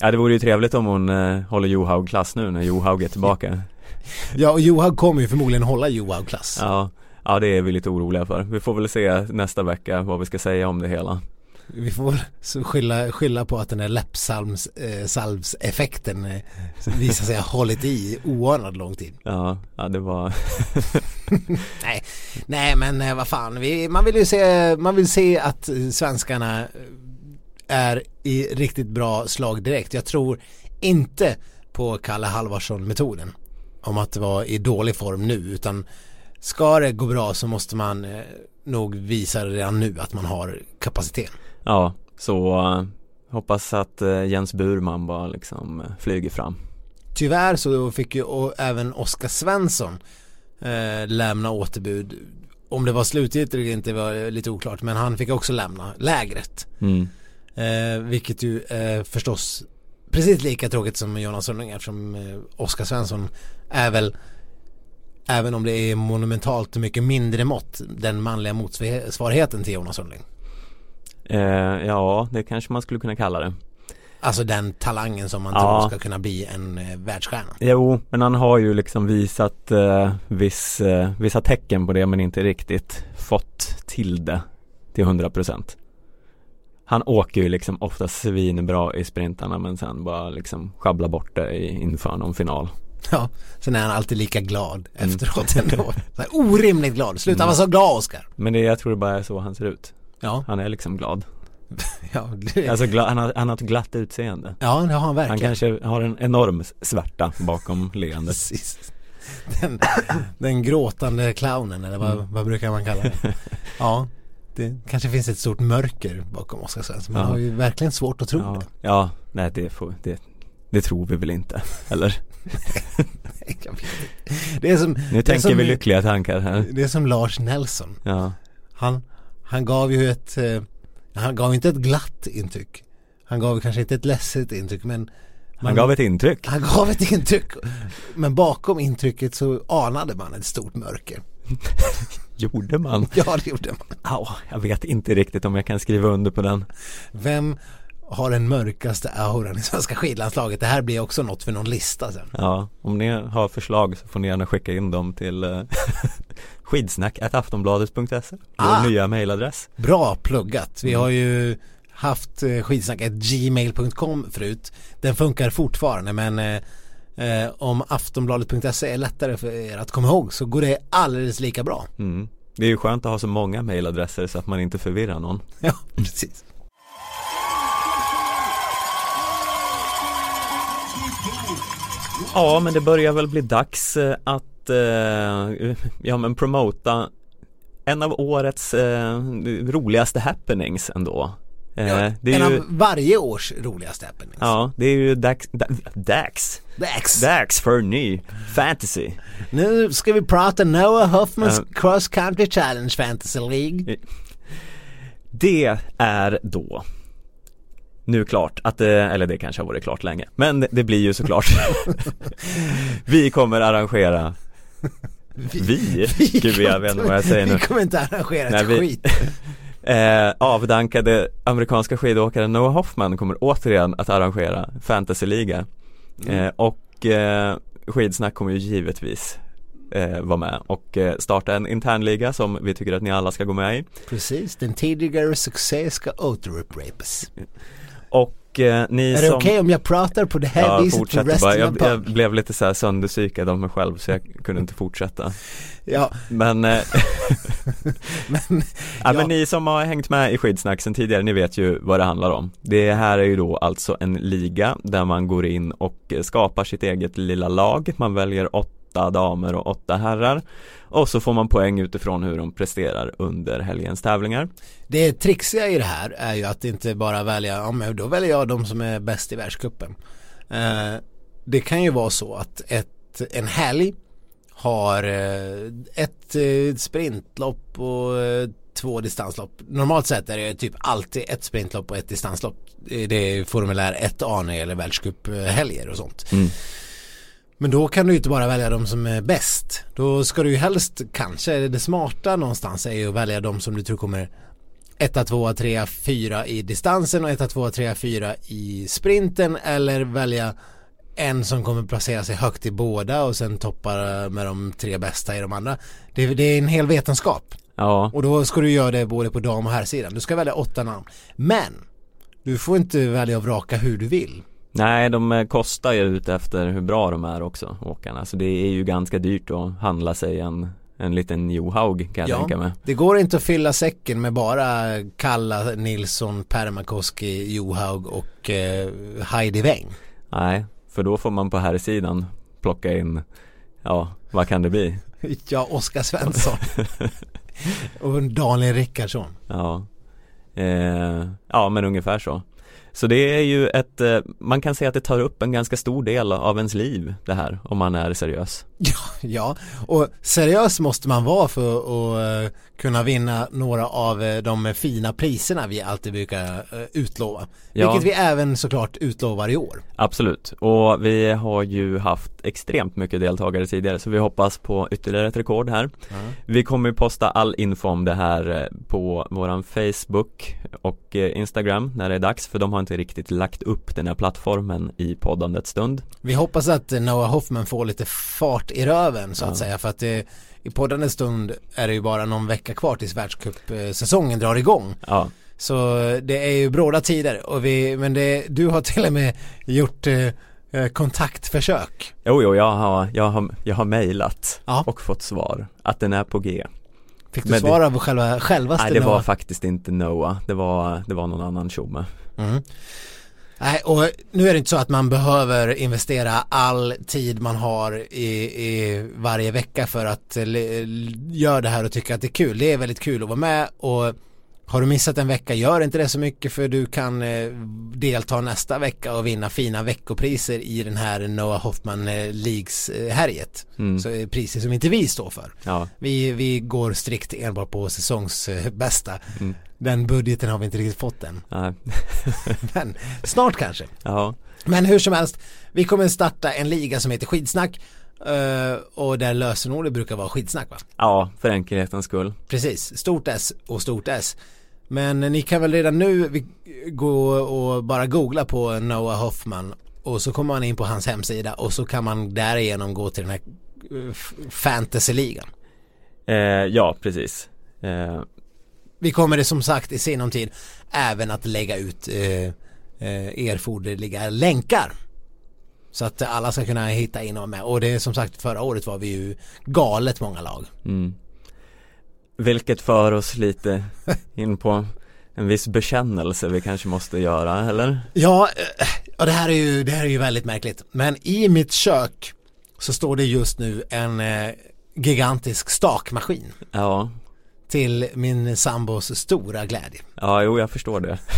Ja, det vore ju trevligt om hon eh, håller Johaug-klass nu när Johaug är tillbaka. Ja, och Johaug kommer ju förmodligen hålla Johaug-klass. Ja, ja det är vi lite oroliga för. Vi får väl se nästa vecka vad vi ska säga om det hela. Vi får väl skylla, skylla på att den där läppsalms, eh, eh, visar sig ha hållit i oanad lång tid. Ja, ja det var, Nej, nej men eh, vad fan, vi, man vill ju se, man vill se att svenskarna eh, är i riktigt bra slag direkt. Jag tror inte på Kalle Halvarsson-metoden om att vara i dålig form nu utan ska det gå bra så måste man eh, nog visa redan nu att man har kapacitet. ja, så eh, hoppas att eh, Jens Burman bara liksom eh, flyger fram. Tyvärr så fick ju även Oskar Svensson eh, lämna återbud. Om det var slutgiltigt eller inte var lite oklart men han fick också lämna lägret. Mm. Eh, vilket ju är förstås precis lika tråkigt som Jonas Sundling eftersom eh, Oskar Svensson är väl Även om det är monumentalt mycket mindre mått den manliga motsvarigheten till Jonas Sundling. Eh, ja, det kanske man skulle kunna kalla det. Alltså den talangen som man Ja. tror ska kunna bli en eh, världsstjärna. Jo, men han har ju liksom visat eh, viss, eh, vissa tecken på det men inte riktigt fått till det till 100% Han åker ju liksom ofta svinbra i sprintarna men sen bara liksom sjabblar bort det i, inför någon final Ja, sen är han alltid lika glad Mm. efteråt ändå. Orimligt glad. Sluta Mm. vara så glad Oskar. Men det, jag tror det bara är så han ser ut Ja, Han är liksom glad ja, det, Alltså gla, han, har, han har ett glatt utseende ja det har han Han verkligen. kanske har en enorm svärta bakom leendet den, den gråtande clownen eller vad, Mm. vad brukar man kalla det? Ja, det kanske finns ett stort mörker bakom Oskar Svensson. Man Ja. har ju verkligen svårt att tro Ja, det. ja nej det, får, det, det tror vi väl inte, eller? Det är som, Nu det tänker som, vi lyckliga tankar här. Det är som Lars Nelson. Ja, Han, han gav ju ett, eh, han gav inte ett glatt intryck. Han gav kanske inte ett ledset intryck men han man- gav ett intryck. han gav ett intryck. Men bakom intrycket så anade man ett stort mörker. Gjorde man? Ja, det gjorde man. Ja, jag vet inte riktigt om jag kan skriva under på den. Vem har den mörkaste auran i svenska skidlandslaget? Det här blir också något för någon lista sen. Ja, om ni har förslag så får ni gärna skicka in dem till eh, skidsnack.aftonbladet.se Vår Ah. nya mailadress Bra pluggat. Vi har ju haft eh, skitsnacket gmail.com förut. Den funkar fortfarande men eh, eh, om aftonbladet.se är lättare för er att komma ihåg så går det alldeles lika bra. mm. Det är ju skönt att ha så många mailadresser så att man inte förvirrar någon Ja, precis. Ja, men det börjar väl bli dags eh, att, eh, ja men promota en av årets eh, roligaste happenings ändå eh, Ja, det är en ju, av varje års roligaste happenings. Ja, det är ju dags, da- dags, Dags. dags för ny fantasy Nu ska vi prata Noah Hoffmans Ja. Cross Country Challenge Fantasy League. Det är då nu klart att det, eller det kanske har varit klart länge, men det, blir ju såklart Vi kommer arrangera Vi? Gud jag vet inte vad jag säger nu Vi kommer inte arrangera Nej, ett vi- skit. eh, Avdankade amerikanska skidåkaren Noah Hoffman kommer återigen att arrangera fantasyliga eh, Och eh, Skidsnack kommer ju givetvis eh, vara med och eh, starta en internliga som vi tycker att ni alla ska gå med i Precis, den tidigare succé ska återupprepas. Och eh, ni Är som det okej om jag pratar på det här Ja, viset fortsätter resten bara. Jag, jag blev lite så här sönderpsykad av mig själv så jag kunde inte fortsätta. Ja, Men, eh, men, ja, Ja. men ni som har hängt med i skidsnack sen tidigare, ni vet ju vad det handlar om. Det här är ju då alltså en liga där man går in och eh, skapar sitt eget lilla lag. Man väljer åtta damer och åtta herrar Och så får man poäng utifrån hur de presterar under helgens tävlingar det trixiga i det här är ju att inte bara välja, ja men då väljer jag de som är bäst i världscupen. Eh, det kan ju vara så att ett, en helg har eh, ett eh, sprintlopp och eh, två distanslopp. Normalt sett är det typ alltid ett sprintlopp och ett distanslopp. Det är formulär 1A när det gäller världscuphelger och sånt. Mm. Men då kan du ju inte bara välja de som är bäst. Då ska du ju helst, kanske det smarta någonstans är ju att välja de som du tror kommer 1, 2, 3, 4 i distansen och 1, 2, 3, 4 i sprinten eller välja en som kommer placera sig högt i båda och sen toppar med de tre bästa i de andra. Det, det är en hel vetenskap. Ja, Och då ska du göra det både på dam och herrsidan. Du ska välja åtta namn. Men du får inte välja och vraka hur du vill. Nej de eh, kostar ju ut efter hur bra de är också, åkarna Så det är ju ganska dyrt att handla sig en, en liten Johaug kan jag tänka mig det går inte att fylla säcken med bara Kalla, Nilsson, Permakoski, Johaug och eh, Heidi Weng. Nej, för då får man på här sidan plocka in, ja, vad kan det bli? Ja, Oskar Svensson. och Daniel Rickardsson. Ja, eh, ja men ungefär så. Så det är ju ett, eh, man kan säga att det tar upp en ganska stor del av ens liv det här, om man är seriös. Ja, ja, och seriös måste man vara för att eh, kunna vinna några av eh, de fina priserna vi alltid brukar eh, utlova. Ja. Vilket vi även såklart utlovar i år. Absolut, och vi har ju haft extremt mycket deltagare tidigare så vi hoppas på ytterligare ett rekord här. Vi kommer posta all info om det här eh, på våran Facebook och Instagram när det är dags för de har inte riktigt lagt upp den här plattformen i poddandets stund. Vi hoppas att Noah Hoffman får lite fart i röven så att Ja. säga för att det, i poddande stund är det ju bara någon vecka kvar tills världscupsäsongen drar igång. Ja, Så eh, det är ju bråda tider och vi, men det, du har till och med gjort eh, eh, kontaktförsök. jo, jo jag har, jag har, jag har mejlat Ja. och fått svar att den är på G. Fick du Men svar av själva, självaste Nej det var Noah? faktiskt inte Noah, det var, det var någon annan tjomme. Mm. Nej, och nu är det inte så att man behöver investera all tid man har i, i varje vecka för att eh, göra det här och tycka att det är kul. Det är väldigt kul att vara med och har du missat en vecka, gör inte det så mycket för du kan eh, delta nästa vecka och vinna fina veckopriser i den här Noah Hoffman eh, Leagues eh, härjet. Mm. Så är priser som inte vi står för. Ja, Vi, vi går strikt enbart på säsongsbästa. Mm. Den budgeten har vi inte riktigt fått än. nej. Men snart kanske. ja, Men hur som helst, vi kommer starta en liga som heter Skidsnack. eh, och där lösenordet brukar vara skidsnack va? ja, för enkelhetens skull. Precis, stort S och stort S. Men ni kan väl redan nu gå och bara googla på Noah Hoffman och så kommer man in på hans hemsida och så kan man därigenom gå till den här eh, fantasyligan. Eh, ja, precis. Eh, Vi kommer det som sagt i sinom tid även att lägga ut eh, eh, erforderliga länkar. Så att alla ska kunna hitta in och vara med. Och det är som sagt förra året var vi ju galet många lag. mm. Vilket för oss lite in på en viss bekännelse vi kanske måste göra, eller? Ja, eh, ja det, här är ju, det här är ju väldigt märkligt. Men i mitt kök så står det just nu en eh, gigantisk stakmaskin Ja, till min sambos stora glädje. ja, jo jag förstår det.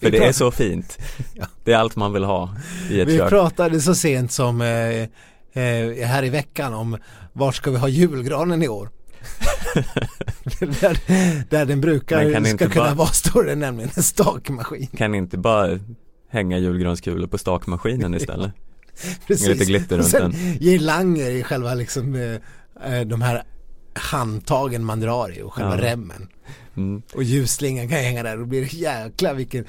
För det är så fint. Det är allt man vill ha i ett Vi kök. pratade så sent som eh, eh, här i veckan om vart ska vi ha julgranen i år? där, där den brukar kan ska kunna bara- vara står det nämligen en stakmaskin. Kan inte bara hänga julgranskulor på stakmaskinen istället? Precis. lite glitter runt den. girlanger i själva liksom eh, eh, de här handtagen man drar i och själva Ja. remmen. Mm. Och ljusslingan kan hänga där och blir jäkla vilken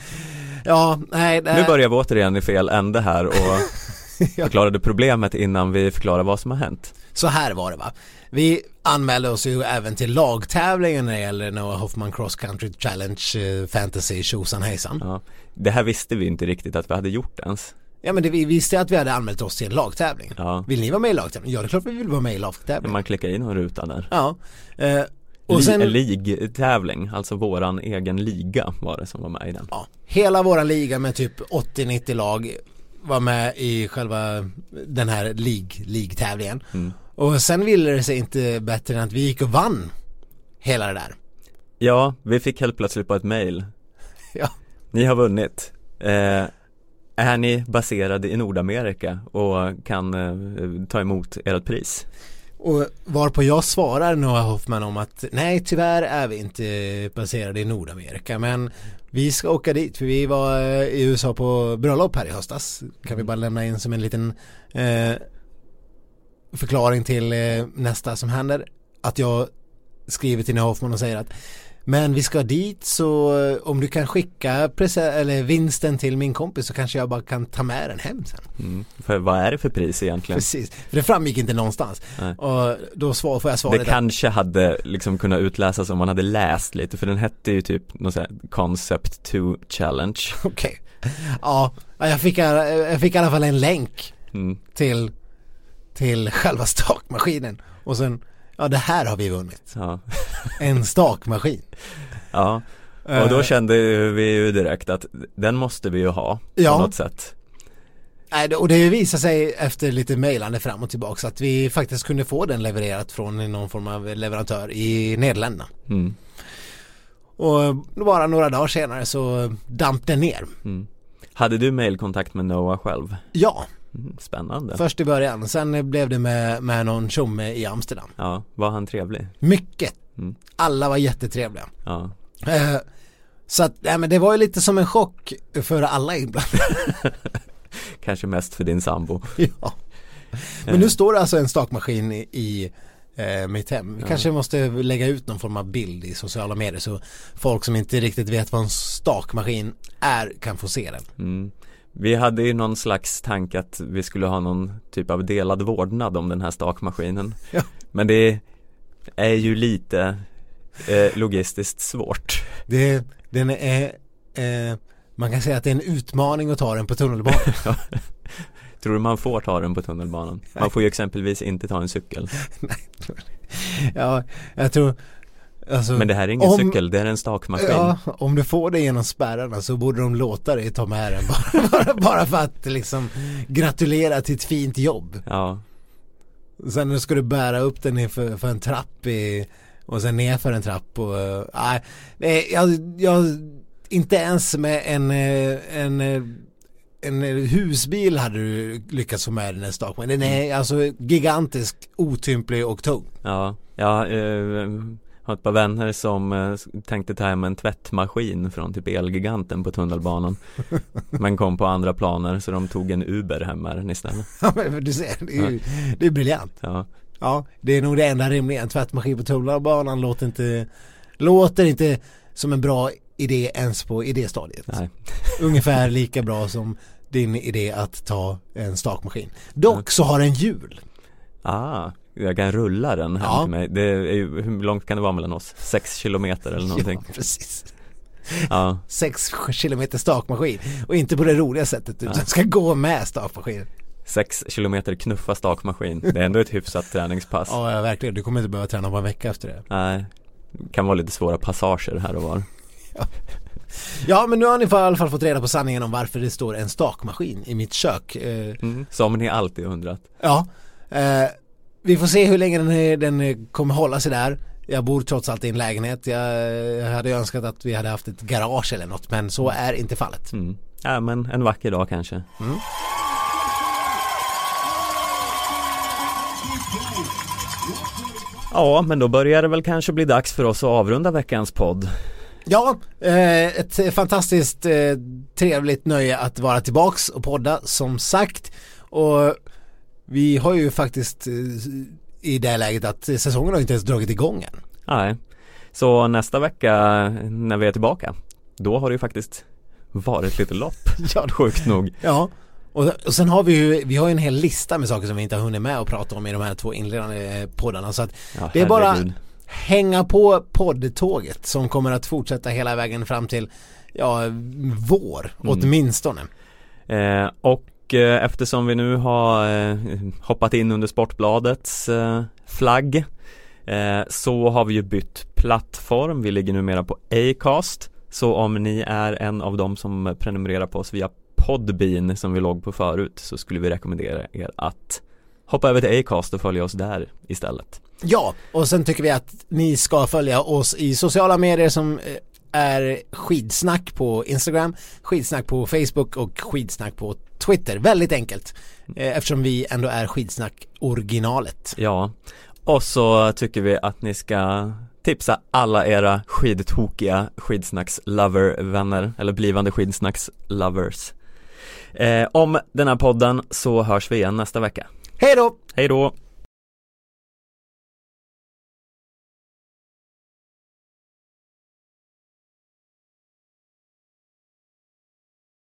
Ja, nej, Nu nej. börjar vi återigen i fel ände här och förklarade problemet innan vi förklarar vad som har hänt. Så här var det va. Vi anmälde oss ju även till lagtävlingen när det gäller Noah Hoffman Cross Country Challenge eh, Fantasy tjosan hejsan. Ja. Det här visste vi inte riktigt att vi hade gjort ens. Ja men det, vi visste att vi hade anmält oss till en lagtävling. Ja. Vill ni vara med i lagtävling? Ja det är klart vi vill vara med i lagtävling. Man klickar in en ruta där. Ja. Eh, och sen, En ligtävling, alltså våran egen liga var det som var med i den. ja, hela våran liga med typ 80-90 lag var med i själva den här lig, ligtävlingen. Mm. Och sen ville det sig inte bättre än att vi gick och vann hela det där. Ja, vi fick helt plötsligt på ett mail. Ja. Ni har vunnit. Eh, är ni baserade i Nordamerika och kan eh, ta emot ert pris? Och varpå jag svarar Noah Hoffman om att nej tyvärr är vi inte baserade i Nordamerika men vi ska åka dit för vi var eh, i USA på bröllop här i höstas. Kan vi bara lämna in som en liten eh, förklaring till eh, nästa som händer. Att jag skriver till Noah Hoffman och säger att men vi ska dit så eh, om du kan skicka eller vinsten till min kompis så kanske jag bara kan ta med den hem sen. Mm. För vad är det för pris egentligen? Precis, för det framgick inte någonstans. Nej. Och då svar, får jag svaret Det att- kanske hade liksom kunnat utläsas om man hade läst lite för den hette ju typ någon sån här Concept 2 Challenge Okej. Ja, jag fick, jag fick i alla fall en länk mm. till, till själva stakmaskinen. Och sen, ja det här har vi vunnit. ja. En stakmaskin. ja, och då Eh, kände vi ju direkt att den måste vi ju ha Ja. på något sätt Och det visade sig efter lite mejlande fram och tillbaka att vi faktiskt kunde få den levererat från någon form av leverantör i Nederländerna. mm. Och bara några dagar senare så damp den ner. Mm. Hade du mailkontakt med Noah själv? Ja. Spännande först i början. Sen blev det med, med någon tjomme i Amsterdam. Ja, var han trevlig? Mycket. Mm. Alla var jättetrevliga. Ja, Eh, Så att, nej men det var ju lite som en chock för alla inblandade. kanske mest för din sambo ja. Men nu står det alltså en stakmaskin i, i eh, mitt hem. Vi Ja. kanske måste lägga ut någon form av bild i sociala medier så folk som inte riktigt vet vad en stakmaskin är kan få se den. mm. Vi hade ju någon slags tanke att vi skulle ha någon typ av delad vårdnad om den här stakmaskinen Ja. Men det är ju lite eh, logistiskt svårt Det, den är, eh, man kan säga att det är en utmaning att ta den på tunnelbanan. Tror du man får ta den på tunnelbanan? Man får ju exempelvis inte ta en cykel ja, jag tror Alltså, Men det här är ingen om- cykel, det är en stakmaskin. Ja, om du får det genom spärrarna så borde de låta dig ta med den bara, bara, bara för att liksom gratulera till ett fint jobb. Ja, Sen ska du bära upp den för, för en trapp i, och sen ner för en trapp och eh, nej, jag, jag, inte ens med en, eh, en, eh, en eh, husbil hade du lyckats få med den här stakmaskinen. Den är alltså gigantisk, otymplig och tung. ja, ja eh, har ett par vänner som eh, tänkte ta hem en tvättmaskin från typ Elgiganten på tunnelbanan Men kom på andra planer så de tog en Uber hem med den istället Ja, men du ser, det är, ju, det är briljant. Ja, Ja, det är nog det enda rimliga. En tvättmaskin på tunnelbanan låter inte, låter inte som en bra idé ens på idéstadiet. nej, Ungefär lika bra som din idé att ta en stakmaskin. Dock så har den hjul. ah jag kan rulla den hem Ja. till mig. Det är hur långt kan det vara mellan oss? Sex kilometer eller någonting? Ja, precis. Ja, Sex kilometer stakmaskin. Och inte på det roliga sättet utan Nej. ska gå med stakmaskinen. sex kilometer knuffa stakmaskin. Det är ändå ett hyfsat träningspass. Ja, ja, verkligen. Du kommer inte behöva träna på en vecka efter det. Nej, kan vara lite svåra passager här och var. Ja, men nu har ni i alla fall fått reda på sanningen om varför det står en stakmaskin i mitt kök. Eh, Mm. Som ni alltid undrat. Ja, eh, vi får se hur länge den, den kommer hålla sig där. Jag bor trots allt i en lägenhet. Jag, jag hade önskat att vi hade haft ett garage eller något men så är inte fallet. Mm. Ja men en vacker dag kanske. Ja, men då börjar det väl kanske bli dags för oss att avrunda veckans podd. Ja, eh, ett fantastiskt eh, trevligt nöje att vara tillbaks och podda som sagt. Och vi har ju faktiskt eh, i det läget att säsongen har inte ens dragit igång än. Nej, så nästa vecka när vi är tillbaka, då har det ju faktiskt varit lite lopp. Ja, Sjukt nog. Ja, och, och sen har vi ju, vi har ju en hel lista med saker som vi inte har hunnit med att prata om i de här två inledande eh, poddarna så att Ja, det är bara herregud. hänga på poddtåget som kommer att fortsätta hela vägen fram till ja, vår Mm. åtminstone. Eh, och eh, eftersom vi nu har eh, hoppat in under Sportbladets eh, flagg eh, så har vi ju bytt plattform. Vi ligger numera på Acast. Så om ni är en av dem som prenumererar på oss via Podbean som vi låg på förut så skulle vi rekommendera er att hoppa över till Acast och följa oss där istället. Ja, och sen tycker vi att ni ska följa oss i sociala medier som eh, är skidsnack på Instagram, skidsnack på Facebook och skidsnack på Twitter. Väldigt enkelt. Eh, Eftersom vi ändå är skidsnack originalet. Ja, och så tycker vi att ni ska tipsa alla era skidtokiga skidsnacks-lover-vänner eller blivande skidsnacks-lovers. Eh, om den här podden så hörs vi igen nästa vecka. Hej då! Hej då!